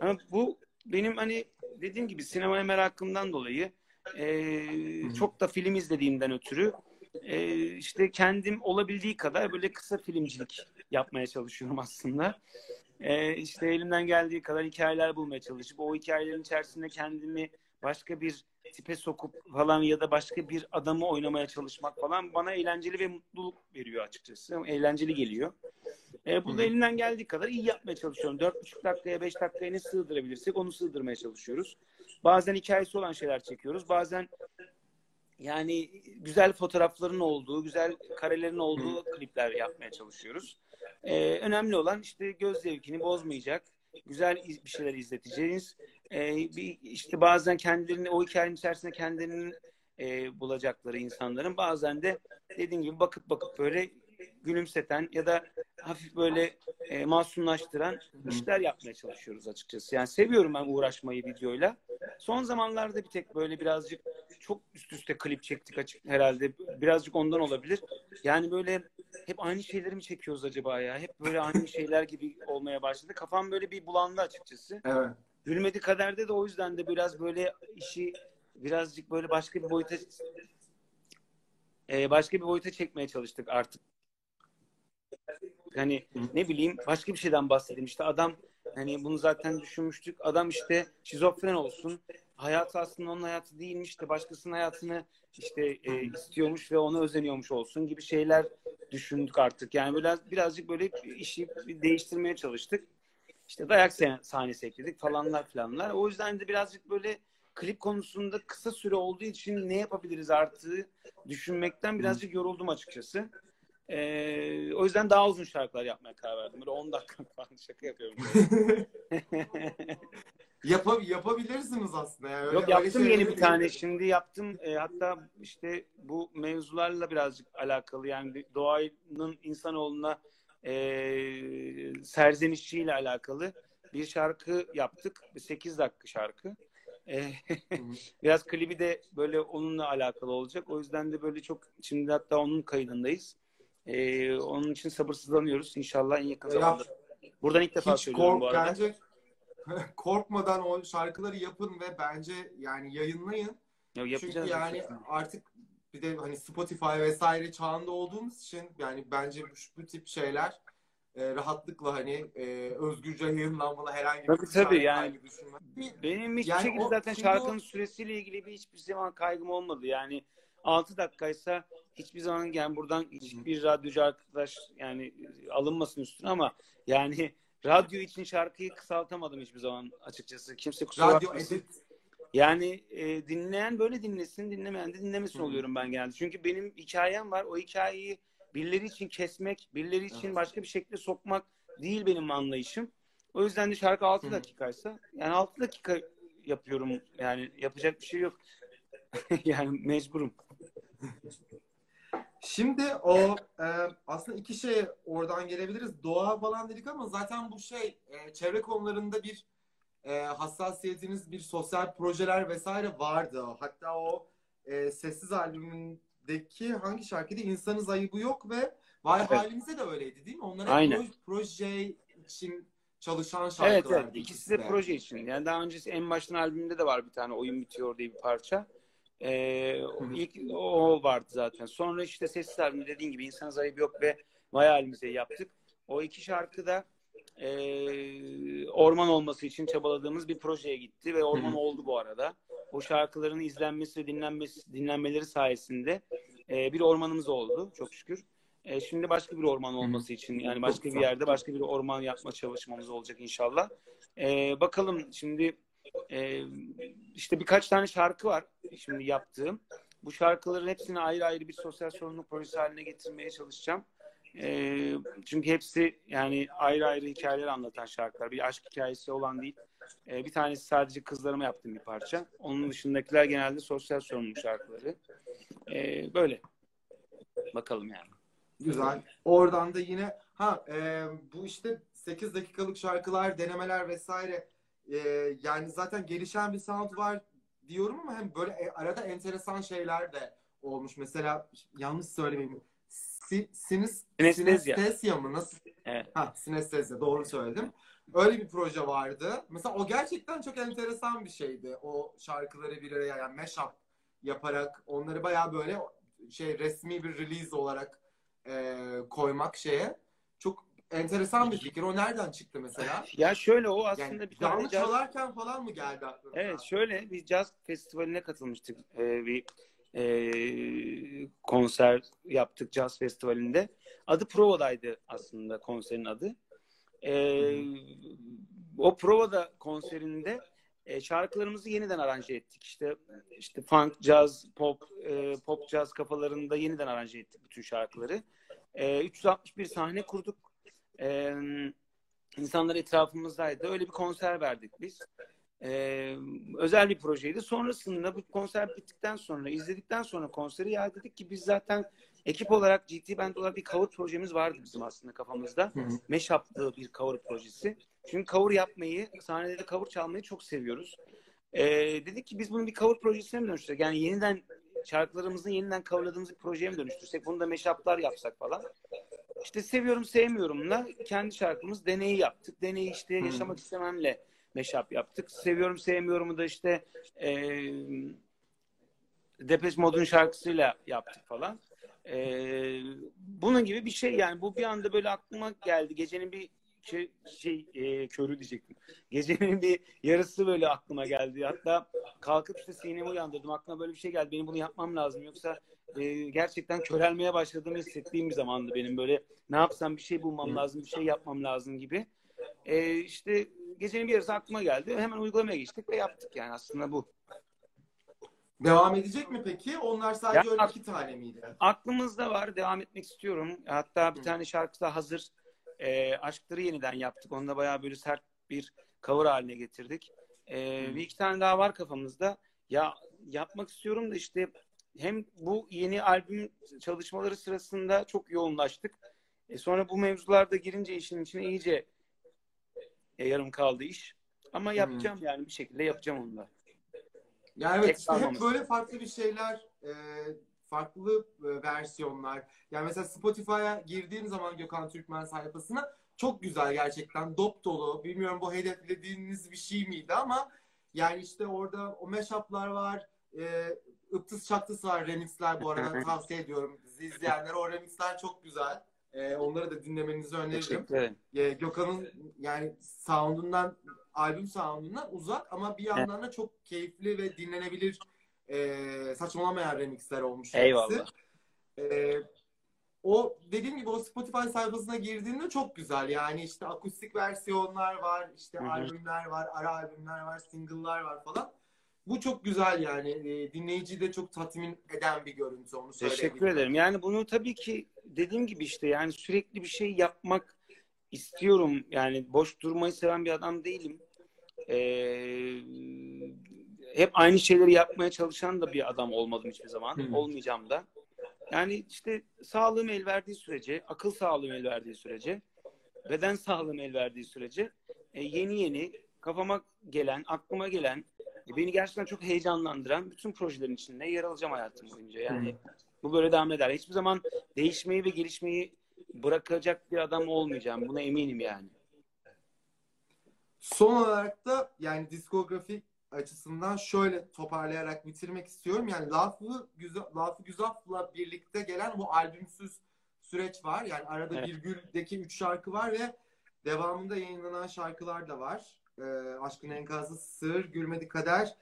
Ama bu benim hani dediğim gibi sinemaya merakımdan dolayı e, çok da film izlediğimden ötürü e, işte kendim olabildiği kadar böyle kısa filmcilik yapmaya çalışıyorum aslında. E, işte elimden geldiği kadar hikayeler bulmaya çalışıp o hikayelerin içerisinde kendimi başka bir tipe sokup falan ya da başka bir adamı oynamaya çalışmak falan bana eğlenceli ve mutluluk veriyor açıkçası. Eğlenceli geliyor. E, bunu da elimden geldiği kadar iyi yapmaya çalışıyorum. Dört buçuk dakikaya, beş dakikaya ne sığdırabilirsek onu sığdırmaya çalışıyoruz. Bazen hikayesi olan şeyler çekiyoruz. Bazen yani güzel fotoğrafların olduğu, güzel karelerin olduğu klipler yapmaya çalışıyoruz. Ee, önemli olan işte göz zevkini bozmayacak, güzel bir şeyler izleteceğiz. Ee, bir, işte bazen kendilerini o hikayenin içerisinde kendilerini e, bulacakları insanların bazen de dediğim gibi bakıp bakıp böyle gülümseten ya da hafif böyle e, masumlaştıran işler yapmaya çalışıyoruz açıkçası. Yani seviyorum ben uğraşmayı videoyla. Son zamanlarda bir tek böyle birazcık çok üst üste klip çektik açık herhalde. Birazcık ondan olabilir. Yani böyle hep aynı şeyleri mi çekiyoruz acaba ya? Hep böyle aynı şeyler gibi olmaya başladı. Kafam böyle bir bulandı açıkçası. Evet. Gülmedi kaderde de o yüzden de biraz böyle işi birazcık böyle başka bir boyuta e, başka bir boyuta çekmeye çalıştık artık. Hani ne bileyim başka bir şeyden bahsedeyim. İşte adam hani bunu zaten düşünmüştük. Adam işte şizofren olsun. Hayatı aslında onun hayatı değilmiş de başkasının hayatını işte e, istiyormuş ve ona özeniyormuş olsun gibi şeyler düşündük artık. Yani biraz birazcık böyle işi değiştirmeye çalıştık. İşte dayak sahnesi ekledik falanlar filanlar. O yüzden de birazcık böyle klip konusunda kısa süre olduğu için ne yapabiliriz artığı düşünmekten birazcık yoruldum açıkçası. Ee, o yüzden daha uzun şarkılar yapmaya karar verdim. Böyle 10 dakika [laughs] falan şaka yapıyorum. [laughs] Yap yapabilirsiniz aslında. Yani öyle, Yok yaptım yeni bir tane. Şimdi yaptım. E, hatta işte bu mevzularla birazcık alakalı. Yani doğanın insanoğluna e, serzenişiyle alakalı bir şarkı yaptık. 8 dakika şarkı. E, [laughs] biraz klibi de böyle onunla alakalı olacak. O yüzden de böyle çok şimdi hatta onun kaydındayız. Ee, onun için sabırsızlanıyoruz. İnşallah en yakın zamanda. Buradan ilk defa Hiç söylüyorum kork, bu arada. Bence [laughs] korkmadan o şarkıları yapın ve bence yani yayınlayın. Ya, Çünkü yani artık bir de hani Spotify vesaire çağında olduğumuz için yani bence bu, bu tip şeyler e, rahatlıkla hani e, özgürce yayınlanmalı herhangi bir tabii, tabii, yani bir, benim hiçbir yani şekilde o, zaten şarkının o... süresiyle ilgili bir hiçbir zaman kaygım olmadı. Yani 6 dakikaysa hiçbir zaman yani buradan hiçbir radyocu arkadaş yani alınmasın üstüne ama yani radyo için şarkıyı kısaltamadım hiçbir zaman açıkçası. Kimse kusura radyo bakmasın. edit. Yani e, dinleyen böyle dinlesin, dinlemeyen de dinlemesin Hı. oluyorum ben genelde. Çünkü benim hikayem var. O hikayeyi birileri için kesmek, birileri için evet. başka bir şekilde sokmak değil benim anlayışım. O yüzden de şarkı 6 Hı. dakikaysa yani 6 dakika yapıyorum. Yani yapacak bir şey yok. [laughs] yani mecburum. Şimdi o e, aslında iki şey oradan gelebiliriz. Doğa falan dedik ama zaten bu şey e, çevre konularında bir e, hassasiyetiniz, bir sosyal projeler vesaire vardı. Hatta o e, sessiz albümündeki hangi şarkıydı? İnsanız ayıbı yok ve Vay evet. halimize de öyleydi değil mi? Onlar Aynen. proje için çalışan şarkılar. Evet evet. İkisi de proje için. Yani daha öncesi en baştan albümde de var bir tane Oyun Bitiyor diye bir parça. Ee, ilk o vardı zaten. Sonra işte sessiz albüm dediğin gibi İnsanız Ayıp Yok ve Vay Halimize yaptık. O iki şarkı da e, orman olması için çabaladığımız bir projeye gitti ve orman oldu bu arada. O şarkıların izlenmesi ve dinlenmesi, dinlenmeleri sayesinde e, bir ormanımız oldu çok şükür. E, şimdi başka bir orman olması için yani başka bir yerde başka bir orman yapma çalışmamız olacak inşallah. E, bakalım şimdi e, işte birkaç tane şarkı var şimdi yaptığım. Bu şarkıların hepsini ayrı ayrı bir sosyal sorumluluk projesi haline getirmeye çalışacağım. Ee, çünkü hepsi yani ayrı ayrı hikayeler anlatan şarkılar. Bir aşk hikayesi olan değil. Ee, bir tanesi sadece kızlarıma yaptığım bir parça. Onun dışındakiler genelde sosyal sorumluluk şarkıları. Ee, böyle. Bakalım yani. Güzel. Oradan da yine ha e, bu işte 8 dakikalık şarkılar, denemeler vesaire e, yani zaten gelişen bir sound var diyorum ama hem böyle e, arada enteresan şeyler de olmuş. Mesela yanlış söylemeyeyim. Si, sinis, Sinestezya. sinestezya mı? Nasıl? Evet. Ha, sinestezya. Doğru söyledim. Öyle bir proje vardı. Mesela o gerçekten çok enteresan bir şeydi. O şarkıları bir araya yani mashup yaparak onları bayağı böyle şey resmi bir release olarak e, koymak şeye enteresan bir fikir. O nereden çıktı mesela? Ya şöyle o aslında Yani bir tane caz- çalarken falan mı geldi aklına? Evet şöyle bir caz festivaline katılmıştık. Ee, bir e, konser yaptık caz festivalinde. Adı Prova'daydı aslında konserin adı. Ee, o Prova'da konserinde e, şarkılarımızı yeniden aranje ettik. İşte işte funk, caz, pop, e, pop caz kafalarında yeniden aranje ettik bütün şarkıları. E, 361 sahne kurduk. E, insanlar etrafımızdaydı. Öyle bir konser verdik biz. Ee, özel bir projeydi. Sonrasında bu konser bittikten sonra, izledikten sonra konseri ya dedik ki biz zaten ekip olarak GT Band olarak bir cover projemiz vardı bizim aslında kafamızda. Meşaplı bir cover projesi. Çünkü cover yapmayı, sahnede de cover çalmayı çok seviyoruz. Ee, dedik ki biz bunu bir cover projesine mi dönüştürsek? Yani yeniden şarkılarımızı yeniden coverladığımız bir projeye mi dönüştürsek? Bunu da meşaplar yapsak falan. İşte seviyorum sevmiyorumla kendi şarkımız deneyi yaptık. Deneyi işte Hmm. yaşamak istememle meşap yaptık. Seviyorum sevmiyorumu da işte e, Depeche Mode'un şarkısıyla yaptık falan. E, bunun gibi bir şey yani bu bir anda böyle aklıma geldi. Gecenin bir şey, şey e, körü diyecektim. Gecenin bir yarısı böyle aklıma geldi. Hatta kalkıp işte sinemi uyandırdım. Aklıma böyle bir şey geldi. Benim bunu yapmam lazım. Yoksa e, gerçekten körelmeye başladığımı hissettiğim bir zamandı benim. Böyle ne yapsam bir şey bulmam lazım, bir şey yapmam lazım gibi. E, işte gecenin bir yarısı aklıma geldi. Hemen uygulamaya geçtik ve yaptık yani aslında bu. Devam edecek mi peki? Onlar sadece Ya- öyle iki tane miydi? Aklımızda var. Devam etmek istiyorum. Hatta bir Hı. tane şarkı da hazır. E, Aşkları yeniden yaptık. Onu da bayağı böyle sert bir cover haline getirdik. E, bir iki tane daha var kafamızda. Ya yapmak istiyorum da işte hem bu yeni albüm çalışmaları sırasında çok yoğunlaştık. E, sonra bu mevzularda girince işin içine iyice e, yarım kaldı iş. Ama yapacağım yani bir şekilde yapacağım onu da. Ya evet işte hep böyle farklı bir şeyler, e, farklı e, versiyonlar. Yani mesela Spotify'a girdiğim zaman Gökhan Türkmen sayfasına çok güzel gerçekten dop dolu. Bilmiyorum bu hedeflediğiniz bir şey miydi ama yani işte orada o mashup'lar var. E, ıptıs çaktıs var remixler bu arada [laughs] tavsiye ediyorum. Bizi izleyenlere o remixler çok güzel. E, onları da dinlemenizi öneririm. E, Gökhan'ın yani sound'undan albüm sound'undan uzak ama bir yandan da çok keyifli ve dinlenebilir e, saçmalamayan remixler olmuş. Eyvallah. E, o dediğim gibi o Spotify sayfasına girdiğinde çok güzel. Yani işte akustik versiyonlar var, işte Hı hı. albümler var, ara albümler var, single'lar var falan. Bu çok güzel yani. E, dinleyiciyi de çok tatmin eden bir görüntü onu Teşekkür söyleyebilirim. ederim. Yani bunu tabii ki dediğim gibi işte yani sürekli bir şey yapmak istiyorum. Yani boş durmayı seven bir adam değilim. Ee, hep aynı şeyleri yapmaya çalışan da bir adam olmadım hiçbir zaman. Hı. Olmayacağım da. Yani işte sağlığım el verdiği sürece, akıl sağlığım el verdiği sürece, beden sağlığım el verdiği sürece e, yeni yeni kafama gelen, aklıma gelen, e, beni gerçekten çok heyecanlandıran bütün projelerin içinde yer alacağım hayatım boyunca. Yani bu böyle devam eder. Hiçbir zaman değişmeyi ve gelişmeyi bırakacak bir adam olmayacağım. Buna eminim yani. Son olarak da yani diskografi açısından şöyle toparlayarak bitirmek istiyorum. Yani Lafı Güzel Lafı Güzaf'la birlikte gelen bu albümsüz süreç var. Yani arada Evet. Virgül'deki üç şarkı var ve devamında yayınlanan şarkılar da var. Ee, Aşkın Enkazı, Sır, Gülmedi Kader,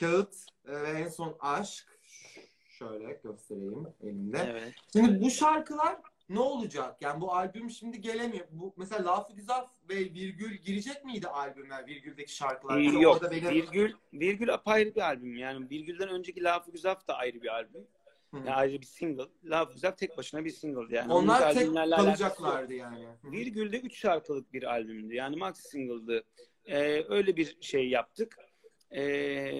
Kağıt e, ve en son Aşk. Şöyle göstereyim elimde. Evet. Şimdi bu şarkılar ne olacak? Yani bu albüm şimdi gelemiyor. Bu mesela Lafı Güzel ve Virgül girecek miydi albüme? Virgül'deki şarkılar. Ee, yok. orada benim- Virgül, Virgül apayrı bir albüm. Yani Virgül'den önceki Lafı Güzaf da ayrı bir albüm. Hı. Yani ayrı bir single. Laf Güzel tek başına bir single yani. Onlar tek kalacaklardı yani. Virgül'de 3 şarkılık bir albümdü. Yani max single'dı. Ee, öyle bir şey yaptık. Ee,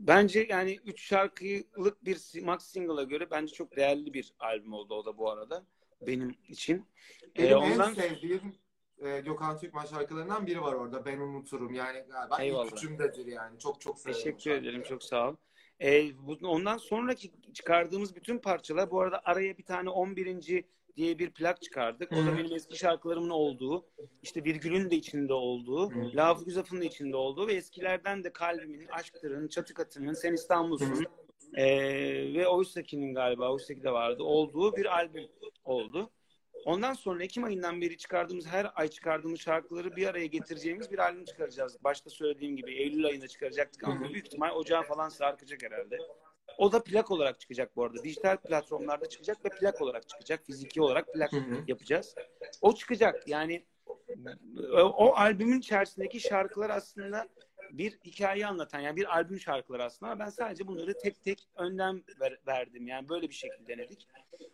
bence yani 3 şarkılık bir max single'a göre bence çok değerli bir albüm oldu o da bu arada benim için. Ee, Benim ondan en sevdiğim e, Gökhan Türkmen şarkılarından biri var orada. Ben unuturum. Yani galiba Eyvallah. ilk üçümdedir yani. Çok çok severim. Teşekkür ederim. Çok sağ ol. Ee, bu- ondan sonraki çıkardığımız bütün parçalar bu arada araya bir tane 11. diye bir plak çıkardık. O da benim eski şarkılarımın olduğu, işte virgülün de içinde olduğu. Lafı Güzaf'ın da içinde olduğu ve eskilerden de Kalbimin, Aşktır'ın, Çatı Katı'nın, Sen İstanbul'sun ee, ve Oysaki'nin galiba, Oysaki de vardı, olduğu bir albüm oldu. Ondan sonra Ekim ayından beri çıkardığımız, her ay çıkardığımız şarkıları bir araya getireceğimiz bir albüm çıkaracağız. Başta söylediğim gibi Eylül ayında çıkaracaktık ama büyük ihtimal ocağa falan sarkacak herhalde. O da plak olarak çıkacak bu arada. Dijital platformlarda çıkacak ve plak olarak çıkacak. Fiziki olarak plak Hı hı. yapacağız. O çıkacak. Yani o, o albümün içerisindeki şarkılar aslında bir hikaye anlatan yani bir albüm şarkıları aslında ben sadece bunları tek tek önden ver- verdim. Yani böyle bir şekilde denedik.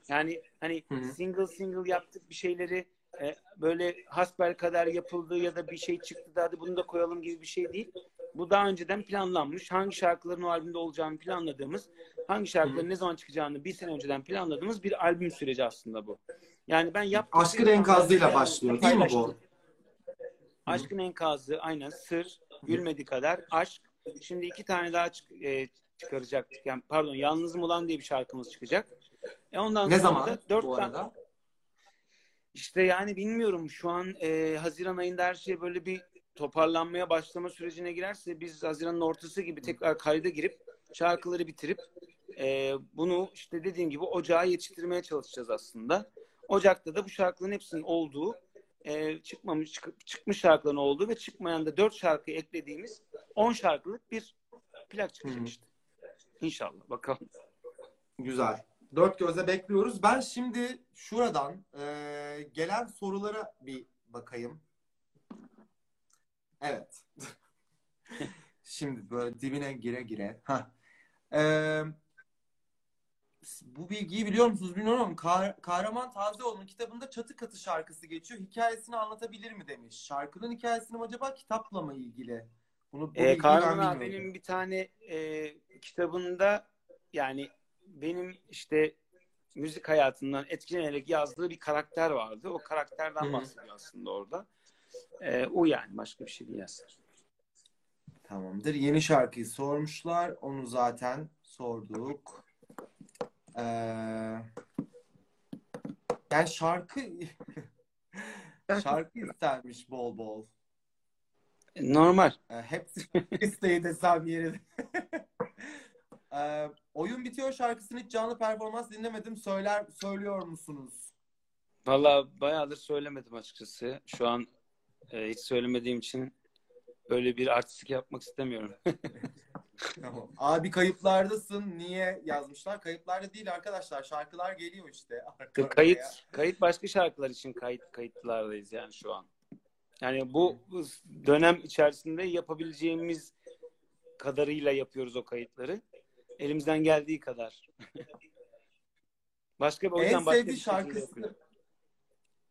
Yani hani Hı hı. single single yaptık bir şeyleri e, böyle hasbel kadar yapıldı ya da bir şey çıktı da hadi bunu da koyalım gibi bir şey değil. Bu daha önceden planlanmış. Hangi şarkıların o albümde olacağını planladığımız, hangi şarkıların ne zaman çıkacağını bir sene önceden planladığımız bir albüm süreci aslında bu. Yani ben yaptığım Aşkın enkazıyla başlıyor değil mi bu? Aşkın enkazı aynen sır gülmedi kadar aşk. Şimdi iki tane daha çık- e, çıkaracaktık. Yani pardon yalnızım olan diye bir şarkımız çıkacak. E ondan Ne zaman da dört bu tane arada? işte yani bilmiyorum şu an e, Haziran ayında her şey böyle bir toparlanmaya başlama sürecine girerse biz Haziran'ın ortası gibi tekrar kayda girip şarkıları bitirip e, bunu işte dediğim gibi ocağa yetiştirmeye çalışacağız aslında. Ocak'ta da bu şarkıların hepsinin olduğu e, çıkmamış çık- çıkmış şarkıların olduğu ve çıkmayan da 4 şarkı eklediğimiz 10 şarkılık bir plak çıkacak işte. İnşallah bakalım. Güzel. Dört gözle bekliyoruz. Ben şimdi şuradan e, gelen sorulara bir bakayım. Evet. [laughs] şimdi böyle dibine gire gire. Heh. E, bu bilgiyi biliyor musunuz bilmiyorum ama Kah- Kahraman Tazioğlu'nun kitabında Çatı Katı şarkısı geçiyor. Hikayesini anlatabilir mi demiş. Şarkının hikayesini acaba kitapla mı ilgili? Bunu bu Ee, Kahraman abinin bir tane e, kitabında yani benim işte müzik hayatından etkilenerek yazdığı bir karakter vardı. O karakterden bahsediyor aslında orada. E, o yani başka bir şey değil aslında. Tamamdır. Yeni şarkıyı sormuşlar. Onu zaten sorduk. Ee, yani şarkı [laughs] şarkı istermiş bol bol. Normal. Ee, hepsi isteği desem yeri. [laughs] ee, oyun bitiyor şarkısını hiç canlı performans dinlemedim. Söyler söylüyor musunuz? Valla bayağıdır söylemedim açıkçası. Şu an e, hiç söylemediğim için öyle bir artistik yapmak istemiyorum. [laughs] Tamam. Abi kayıplardasın. Niye yazmışlar? Kayıplarda değil arkadaşlar. Şarkılar geliyor işte. Arka kayıt kayıt başka şarkılar için kayıt kayıtlardayız yani şu an. Yani bu dönem içerisinde yapabileceğimiz kadarıyla yapıyoruz o kayıtları. Elimizden geldiği kadar. [laughs] başka bir En sevdiği şekilde şarkısı yapıyorum.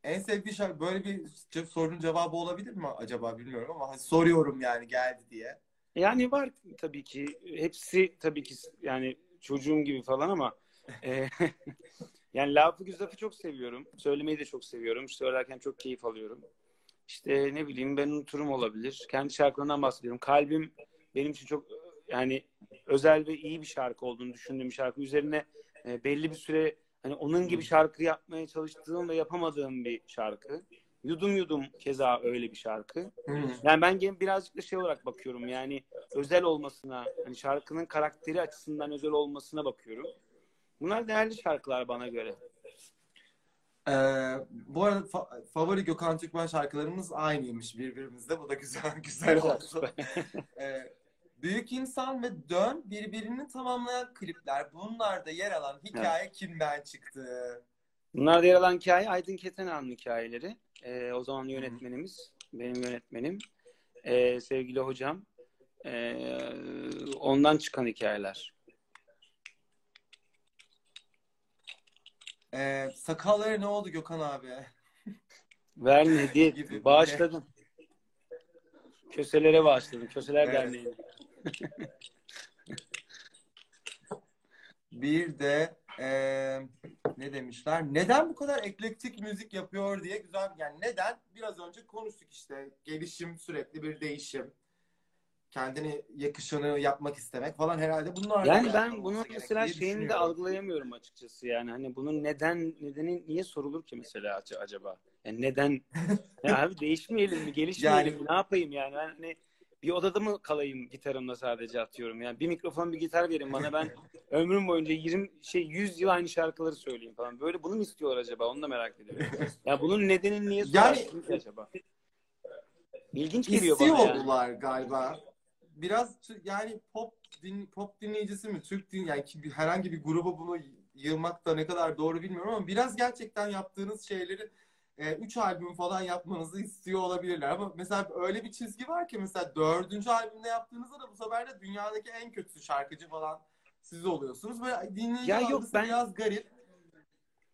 En sevdiği şarkı böyle bir sorunun cevabı olabilir mi acaba bilmiyorum ama hani soruyorum yani geldi diye. Yani var tabii ki. Hepsi tabii ki yani çocuğum gibi falan ama e, [laughs] yani Lafı Güzaf'ı çok seviyorum. Söylemeyi de çok seviyorum. Söylerken çok keyif alıyorum. İşte ne bileyim ben unuturum olabilir. Kendi şarkılarından bahsediyorum. Kalbim benim için çok yani özel ve iyi bir şarkı olduğunu düşündüğüm bir şarkı. Üzerine e, belli bir süre hani onun gibi şarkı yapmaya çalıştığım ve yapamadığım bir şarkı. Yudum Yudum keza öyle bir şarkı. Yani ben gene birazcık da şey olarak bakıyorum yani özel olmasına, hani şarkının karakteri açısından özel olmasına bakıyorum. Bunlar değerli şarkılar bana göre. Ee, bu arada fa- favori Gökhan Türkmen şarkılarımız aynıymış birbirimizde. Bu da güzel [laughs] güzel oldu. Ee, Büyük İnsan ve Dön birbirini tamamlayan klipler. Bunlarda yer alan hikaye kimden çıktı? Bunlar yer alan hikaye Aydın Ketenağ'ın hikayeleri. Ee, o zaman yönetmenimiz, benim yönetmenim, ee, sevgili hocam. Ee, ondan çıkan hikayeler. Ee, sakallara ne oldu Gökhan abi? [laughs] Verme hediye Gibi böyle. bağışladım. Köselere bağışladım. Köseler Evet. [laughs] Bir de eee, ne demişler? Neden bu kadar eklektik müzik yapıyor diye güzel yani neden? Biraz önce konuştuk işte. Gelişim sürekli bir değişim. Kendini yakışanı yapmak istemek falan herhalde bunlar. Yani ben bunu mesela şeyini de algılayamıyorum açıkçası yani hani bunun neden nedeni niye sorulur ki mesela ac- acaba? Yani neden? [laughs] ya abi değişmeyelim mi, gelişmeyelim Yani- mi? Ne yapayım yani? Ben hani bir odada mı kalayım gitarımla sadece atıyorum yani. Bir mikrofon bir gitar verin bana ben ömrüm boyunca 20 şey 100 yıl aynı şarkıları söyleyeyim falan. Böyle bunu mu istiyorlar acaba? Onu da merak ediyorum. ya bunun nedenini niye Yani- acaba? İlginç geliyor İstiyor bana yani. oldular galiba. Biraz yani pop din, pop dinleyicisi mi? Türk din yani ki herhangi bir gruba bunu yığmak da ne kadar doğru bilmiyorum ama biraz gerçekten yaptığınız şeyleri 3 albüm falan yapmanızı istiyor olabilirler. Ama mesela öyle bir çizgi var ki mesela dördüncü albümde yaptığınızda da bu sefer de dünyadaki en kötü şarkıcı falan siz oluyorsunuz. Böyle dinleyici Ya yok, ben- biraz garip.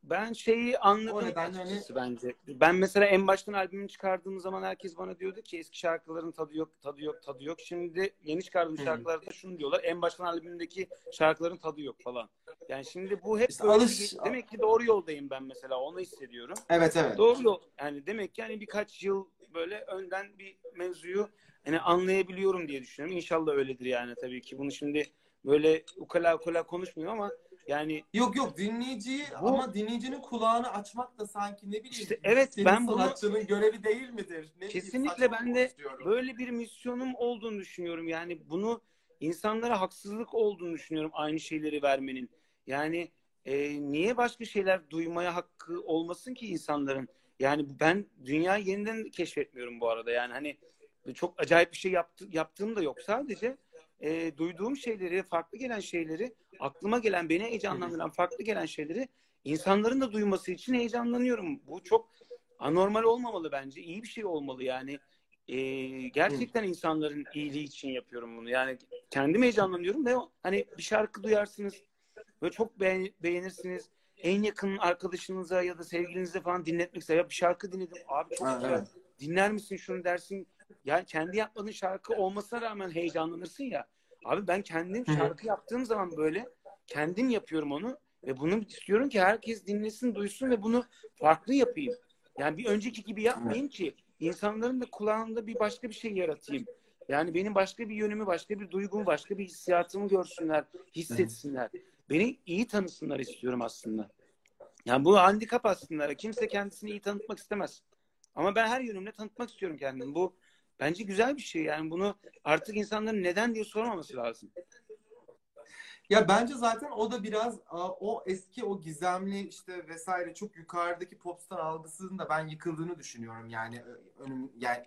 Ben şeyi anladım O nedenle hani- bence. Ben mesela en baştan albümü çıkardığım zaman herkes bana diyordu ki eski şarkıların tadı yok, tadı yok, tadı yok. Şimdi yeni çıkardığım Hı. şarkılarda şunu diyorlar. En baştan albümündeki şarkıların tadı yok falan. Yani şimdi bu hep İşte alış- demek ki doğru yoldayım ben mesela onu hissediyorum. Evet evet. Doğru yol. Yani demek ki yani birkaç yıl böyle önden bir mevzuyu hani anlayabiliyorum diye düşünüyorum. İnşallah öyledir yani tabii ki. Bunu şimdi böyle ukala ukala konuşmuyorum ama yani Yok yok dinleyiciyi Bu- ama dinleyicinin kulağını açmak da sanki ne bileyim. İşte evet, senin ben bunu- sanatçının görevi değil midir? Ne Kesinlikle ben de böyle bir misyonum olduğunu düşünüyorum. Yani bunu insanlara haksızlık olduğunu düşünüyorum aynı şeyleri vermenin. Yani e, niye başka şeyler duymaya hakkı olmasın ki insanların? Yani ben dünyayı yeniden keşfetmiyorum bu arada. Yani hani çok acayip bir şey yaptı, yaptığım da yok. Sadece e, duyduğum şeyleri, farklı gelen şeyleri, aklıma gelen, beni heyecanlandıran farklı gelen şeyleri insanların da duyması için heyecanlanıyorum. Bu çok anormal olmamalı bence. İyi bir şey olmalı yani. E, gerçekten insanların iyiliği için yapıyorum bunu. Yani kendim heyecanlanıyorum ve hani bir şarkı duyarsınız ve çok beğen- beğenirsiniz. En yakın arkadaşınıza ya da sevgilinize falan dinletmek ister. Ya bir şarkı dinledim. Abi çok güzel. evet. Dinler misin şunu dersin. Yani kendi yapmadığın şarkı olmasına rağmen heyecanlanırsın ya. Abi ben kendim şarkı yaptığım zaman böyle kendim yapıyorum onu ve bunu istiyorum ki herkes dinlesin, duysun ve bunu farklı yapayım. Yani bir önceki gibi yapmayayım ki insanların da kulağında bir başka bir şey yaratayım. Yani benim başka bir yönümü, başka bir duygumu, başka bir hissiyatımı görsünler, hissetsinler. Beni iyi tanısınlar istiyorum aslında. Yani bu handikap aslında. Kimse kendisini iyi tanıtmak istemez. Ama ben her yönümle tanıtmak istiyorum kendimi. Bu bence güzel bir şey. Yani bunu artık insanların neden diye sormaması lazım. Ya bence zaten o da biraz o eski o gizemli işte vesaire çok yukarıdaki popstar algısının da ben yıkıldığını düşünüyorum yani Ö- önüm yani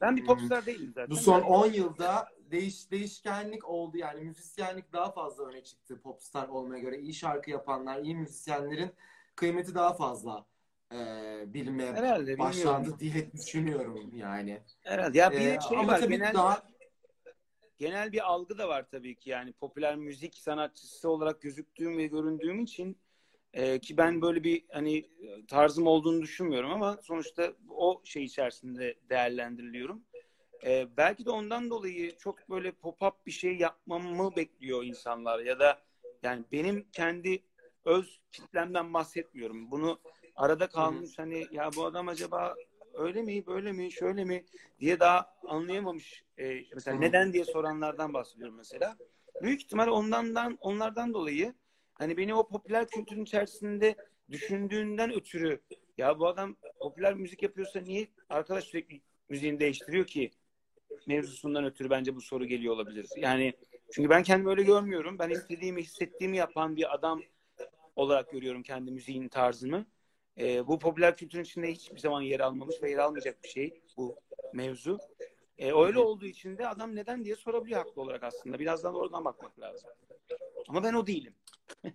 Ben bir Hmm. popstar değilim zaten. Bu son Ben- 10 yılda değiş değişkenlik oldu yani müzisyenlik daha fazla öne çıktı popstar olmaya göre. iyi şarkı yapanlar, iyi müzisyenlerin kıymeti daha fazla e, bilinmeye Herhalde bilmiyorum. başlandı diye [laughs] düşünüyorum yani. Herhalde. Ya bir E, de şey ama var. tabii Genel, daha genel bir algı da var tabii ki. Yani popüler müzik sanatçısı olarak gözüktüğüm ve göründüğüm için e, ki ben böyle bir hani tarzım olduğunu düşünmüyorum ama sonuçta o şey içerisinde değerlendiriliyorum. E, belki de ondan dolayı çok böyle pop-up bir şey yapmamı bekliyor insanlar ya da yani benim kendi öz kitlemden bahsetmiyorum. Bunu arada kalmış hani ya bu adam acaba öyle mi böyle mi şöyle mi diye daha anlayamamış e, mesela Hı. neden diye soranlardan bahsediyorum mesela. Büyük ihtimal ondan onlardan dolayı hani beni o popüler kültürün içerisinde düşündüğünden ötürü ya bu adam popüler müzik yapıyorsa niye arkadaş sürekli müziğini değiştiriyor ki mevzusundan ötürü bence bu soru geliyor olabilir. Yani çünkü ben kendimi öyle görmüyorum. Ben istediğimi, hissettiğimi yapan bir adam olarak görüyorum kendi müziğin tarzını. Ee, bu popüler kültürün içinde hiçbir zaman yer almamış ve yer almayacak bir şey bu mevzu. Ee, öyle olduğu için de adam neden diye sorabiliyor haklı olarak aslında. Birazdan oradan bakmak lazım. Ama ben o değilim. [laughs]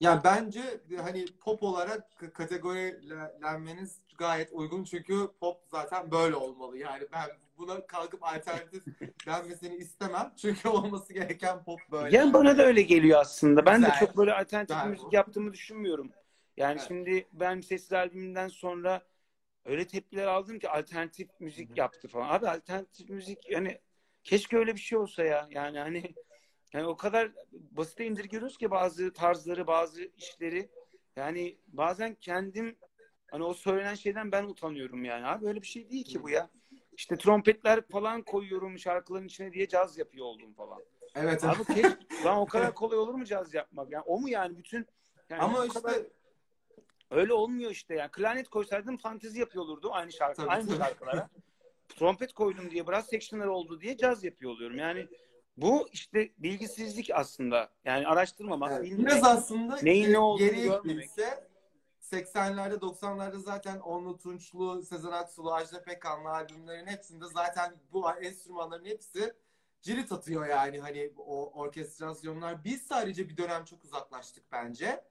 Yani bence hani pop olarak kategorilenmeniz gayet uygun çünkü pop zaten böyle olmalı. Yani ben buna kalkıp alternatif [laughs] denmesini istemem. Çünkü olması gereken pop böyle. Yani bana da öyle geliyor aslında. Ben de Güzel. çok böyle alternatif Güzel. müzik yaptığımı düşünmüyorum. Yani Evet. şimdi ben sessiz albümünden sonra öyle tepkiler aldım ki alternatif müzik yaptı falan. Abi alternatif müzik yani keşke öyle bir şey olsa ya. Yani hani yani o kadar basite indirgiyoruz ki bazı tarzları, bazı işleri. Yani bazen kendim hani o söylenen şeyden ben utanıyorum yani. Abi öyle bir şey değil ki bu ya. İşte trompetler falan koyuyorum şarkıların içine diye caz yapıyor oldum falan. Evet. Abi keşke, [laughs] lan o kadar kolay olur mu caz yapmak? Yani o mu yani bütün yani Ama işte kadar- öyle olmuyor işte yani. Klarnet koysaydım fantezi yapıyor olurdu aynı şarkı, Tabii, aynı tabii. şarkılara. [laughs] Trompet koydum diye brass sectioner oldu diye caz yapıyor oluyorum. Yani bu işte bilgisizlik aslında. Yani araştırmamak, Evet, bilmemek. Biraz aslında Neyin ne olduğunu geriye görmemek. gidilse 80'lerde 90'larda zaten Onlu Tunçlu, Sezen Aksu'lu, Ajda Pekkan'lı albümlerin hepsinde zaten bu enstrümanların hepsi cirit atıyor yani hani o orkestrasyonlar. Biz sadece bir dönem çok uzaklaştık bence.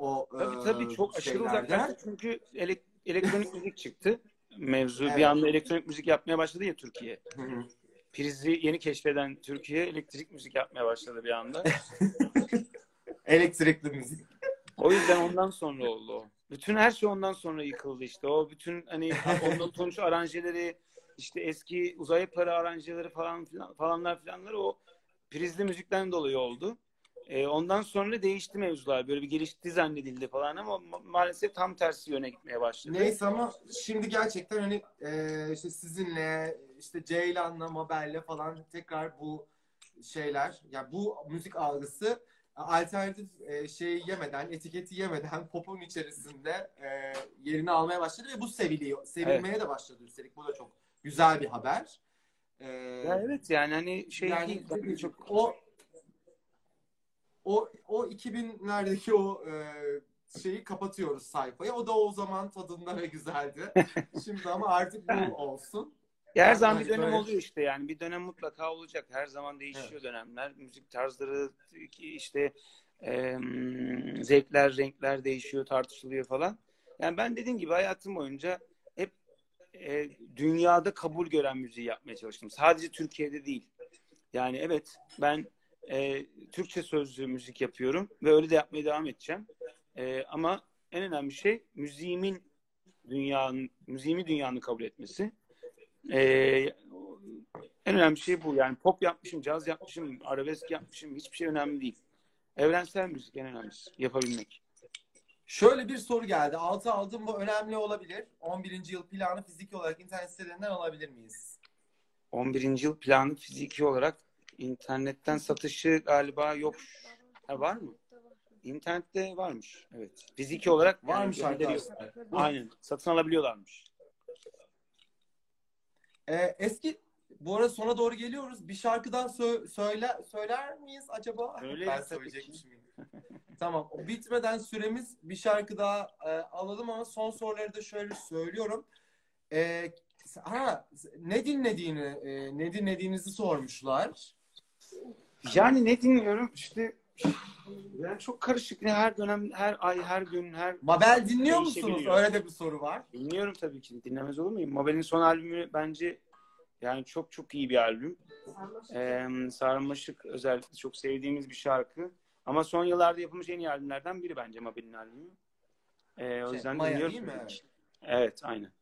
O Tabii tabii çok aşırı uzaklaştı çünkü elek- elektronik müzik çıktı. Mevzu Evet. bir anda elektronik müzik yapmaya başladı ya Türkiye. Hı hı. Prizi yeni keşfeden Türkiye elektrik müzik yapmaya başladı bir anda. [laughs] Elektrikli müzik. O yüzden ondan sonra oldu o. Bütün her şey ondan sonra yıkıldı işte. O bütün hani ondan sonuç aranjeleri işte eski uzay para aranjeleri falan filan falanlar filanlar o prizli müzikten dolayı oldu. Ee, ondan sonra değişti mevzular. Böyle bir gelişti zannedildi falan ama ma- maalesef tam tersi yöne gitmeye başladı. Neyse ama şimdi gerçekten hani e, işte sizinle işte Ceylan'la Mabel'le falan tekrar bu şeyler yani bu müzik algısı alternatif e, şeyi yemeden, etiketi yemeden popun içerisinde e, yerini almaya başladı ve bu seviliyor. Sevilmeye de başladı üstelik. Bu da çok güzel bir haber. E, Ya evet yani hani şey yani değil. çok o o o 2000'lerdeki o e, şeyi kapatıyoruz sayfayı. O da o zaman tadında ve güzeldi. [laughs] Şimdi ama artık bu olsun. Ya her zaman bir dönem böyle- oluyor işte yani bir dönem mutlaka olacak. Her zaman değişiyor dönemler. Müzik tarzları işte em, zevkler, renkler değişiyor, tartışılıyor falan. Yani ben dediğim gibi hayatım boyunca hep e, dünyada kabul gören müziği yapmaya çalıştım. Sadece Türkiye'de değil. Yani evet ben e, Türkçe sözlü müzik yapıyorum ve öyle de yapmaya devam edeceğim. E, ama en önemli şey müziğimin dünyanın, müziğimi dünyanın kabul etmesi. Ee, en önemli şey bu. Yani pop yapmışım, caz yapmışım, arabesk yapmışım. Hiçbir şey önemli değil. Evrensel müzik en önemlisi. Yapabilmek. Şöyle bir soru geldi. Altı aldım bu önemli olabilir. 11. yıl planı fiziki olarak internet sitelerinden alabilir miyiz? 11. yıl planı fiziki olarak internetten satışı galiba yok. Ha, var mı? İnternette varmış. Evet. Fiziki olarak yani Varmış gönderiyor. arkadaşlar. Aynen. Satın alabiliyorlarmış. Ee, eski bu arada sona doğru geliyoruz. Bir şarkıdan sö- söyle söyler miyiz acaba? Söyleriz ben söyleyecekmişim. [laughs] [laughs] tamam. O bitmeden süremiz bir şarkı daha e, alalım ama son soruları da şöyle söylüyorum. Ee, ha ne dinlediğini e, ne dinlediğinizi sormuşlar. Yani ne dinliyorum? İşte yani çok karışık. Ne her dönem, her ay, her gün, her Mabel dinliyor musunuz? Öyle de bir soru var. Dinliyorum tabii ki. Dinlemez olur muyum? Mabel'in son albümü bence yani çok çok iyi bir albüm. Ee, Sarmaşık özellikle çok sevdiğimiz bir şarkı. Ama son yıllarda yapılmış en iyi albümlerden biri bence Mabel'in albümü. Ee, o Şey, yüzden Maya dinliyorum. değil mi? ki. Evet, aynen.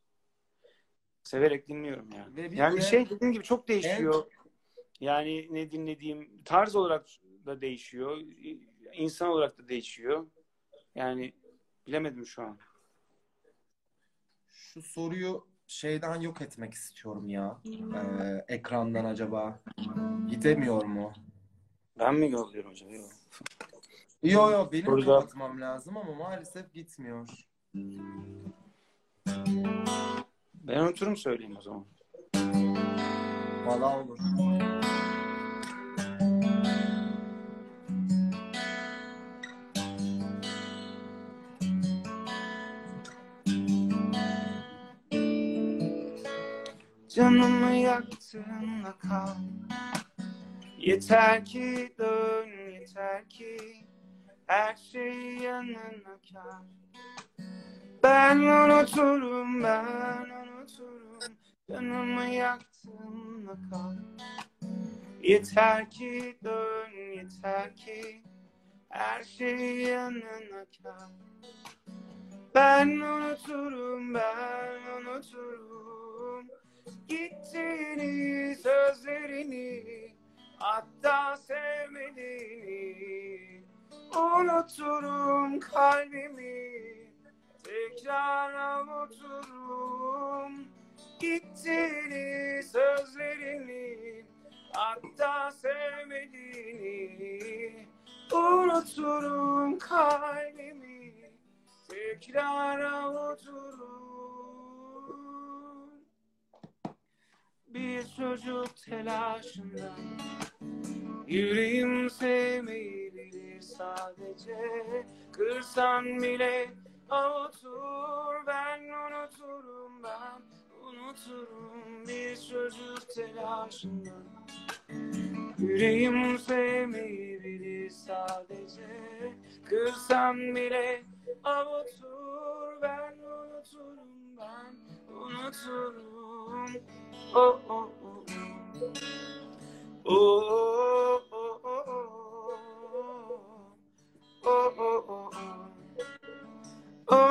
Severek dinliyorum yani. Ve bir Yani de- şey dediğim gibi çok değişiyor. Yani ne dinlediğim tarz olarak da değişiyor. İnsan olarak da değişiyor. Yani bilemedim şu an. Şu soruyu şeyden yok etmek istiyorum ya. Ee, ekrandan acaba. Gidemiyor mu? Ben mi yolluyorum acaba? Yok. Yo yo benim Soruda- kapatmam lazım ama maalesef gitmiyor. Ben unuturum söyleyeyim o zaman. Valla olur. Canımı yaktığında kal Yeter ki dön yeter ki her şey yanına kar. Ben unuturum, ben unuturum, canımı yaktığımda kal. Yeter ki dön, yeter ki her şey yanına kal. Ben unuturum, ben unuturum Gittiğini, sözlerini Hatta sevmediğini Unuturum kalbimi Tekrar avuturum Gittiğini, sözlerini Hatta sevmediğini. Unuturum kalbimi Tekrar avuturum Bir çocuk telaşından Yüreğim sevmeyi bilir sadece Kırsan bile avutur Ben unuturum ben unuturum Bir çocuk telaşından Yüreğim sevmeyi bilir sadece Kırsam bile avutur Ben unuturum ben unuturum Oh oh oh Oh oh oh oh Oh oh oh Oh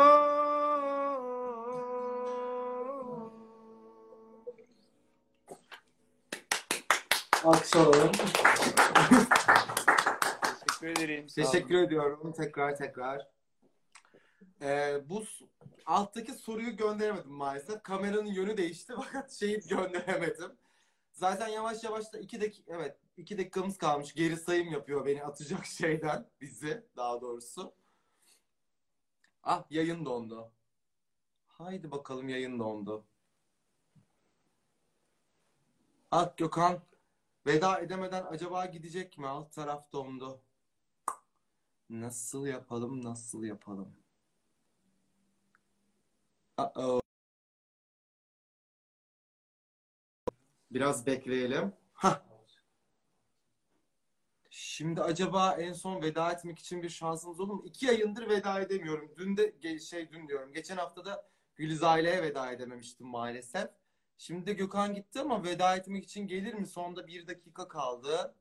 Alkış alalım. Teşekkür ederim. Teşekkür ediyorum tekrar tekrar. Ee, bu alttaki soruyu gönderemedim maalesef. Kameranın yönü değişti [laughs] fakat şeyi gönderemedim. Zaten yavaş yavaş da iki dakika evet iki dakikamız kalmış. Geri sayım yapıyor beni atacak [laughs] şeyden bizi daha doğrusu. Ah yayın dondu. Haydi bakalım yayın dondu. Ah Gökhan veda edemeden acaba gidecek mi? Alt taraf dondu. Nasıl yapalım, nasıl yapalım? Uh-oh. Biraz bekleyelim. Hah. Şimdi acaba en son veda etmek için bir şansımız olur mu? İki yayındır veda edemiyorum. Dün de şey dün diyorum. Geçen hafta da Güliz aileye veda edememiştim maalesef. Şimdi de Gökhan gitti ama veda etmek için gelir mi? Sonda bir dakika kaldı.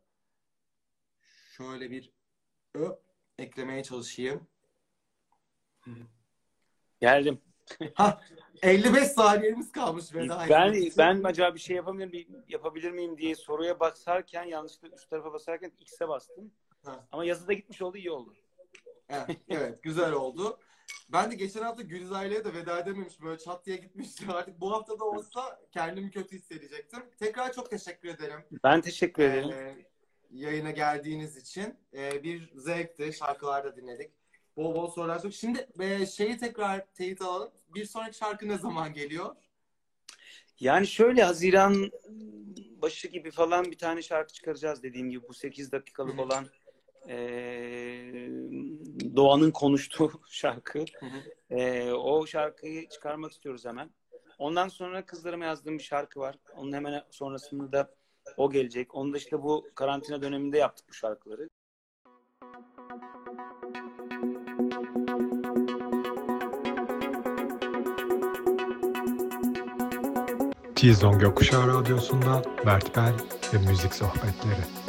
Şöyle bir öp eklemeye çalışayım. Geldim. 55 saniyemiz kalmış veda Ben ben acaba bir şey yapabilir miyim, yapabilir miyim diye soruya basarken yanlışlıkla üst tarafa basarken X'e bastım. Ha. Ama yazıda gitmiş oldu iyi oldu. Evet, evet, güzel oldu. Ben de geçen hafta Güliz aileye de veda edememişim. Böyle çat diye gitmişti. Artık bu hafta da olsa kendimi kötü hissedecektim. Tekrar çok teşekkür ederim. Ben teşekkür ederim. Ee, yayına geldiğiniz için. Ee, bir zevkti. Şarkılar da dinledik. Bol bol sorular sorduk. Şimdi e, şeyi tekrar teyit alalım. Bir sonraki şarkı ne zaman geliyor? Yani şöyle Haziran başı gibi falan bir tane şarkı çıkaracağız dediğim gibi bu 8 dakikalık olan eee, Doğan'ın konuştuğu [laughs] şarkı. Eee, o şarkıyı çıkarmak istiyoruz hemen. Ondan sonra kızlarıma yazdığım bir şarkı var. Onun hemen sonrasında da o gelecek. Onu da işte bu karantina döneminde yaptık bu şarkıları. T-Zone Gökkuşağı Radyosu'nda Bert Bel ve Müzik Sohbetleri.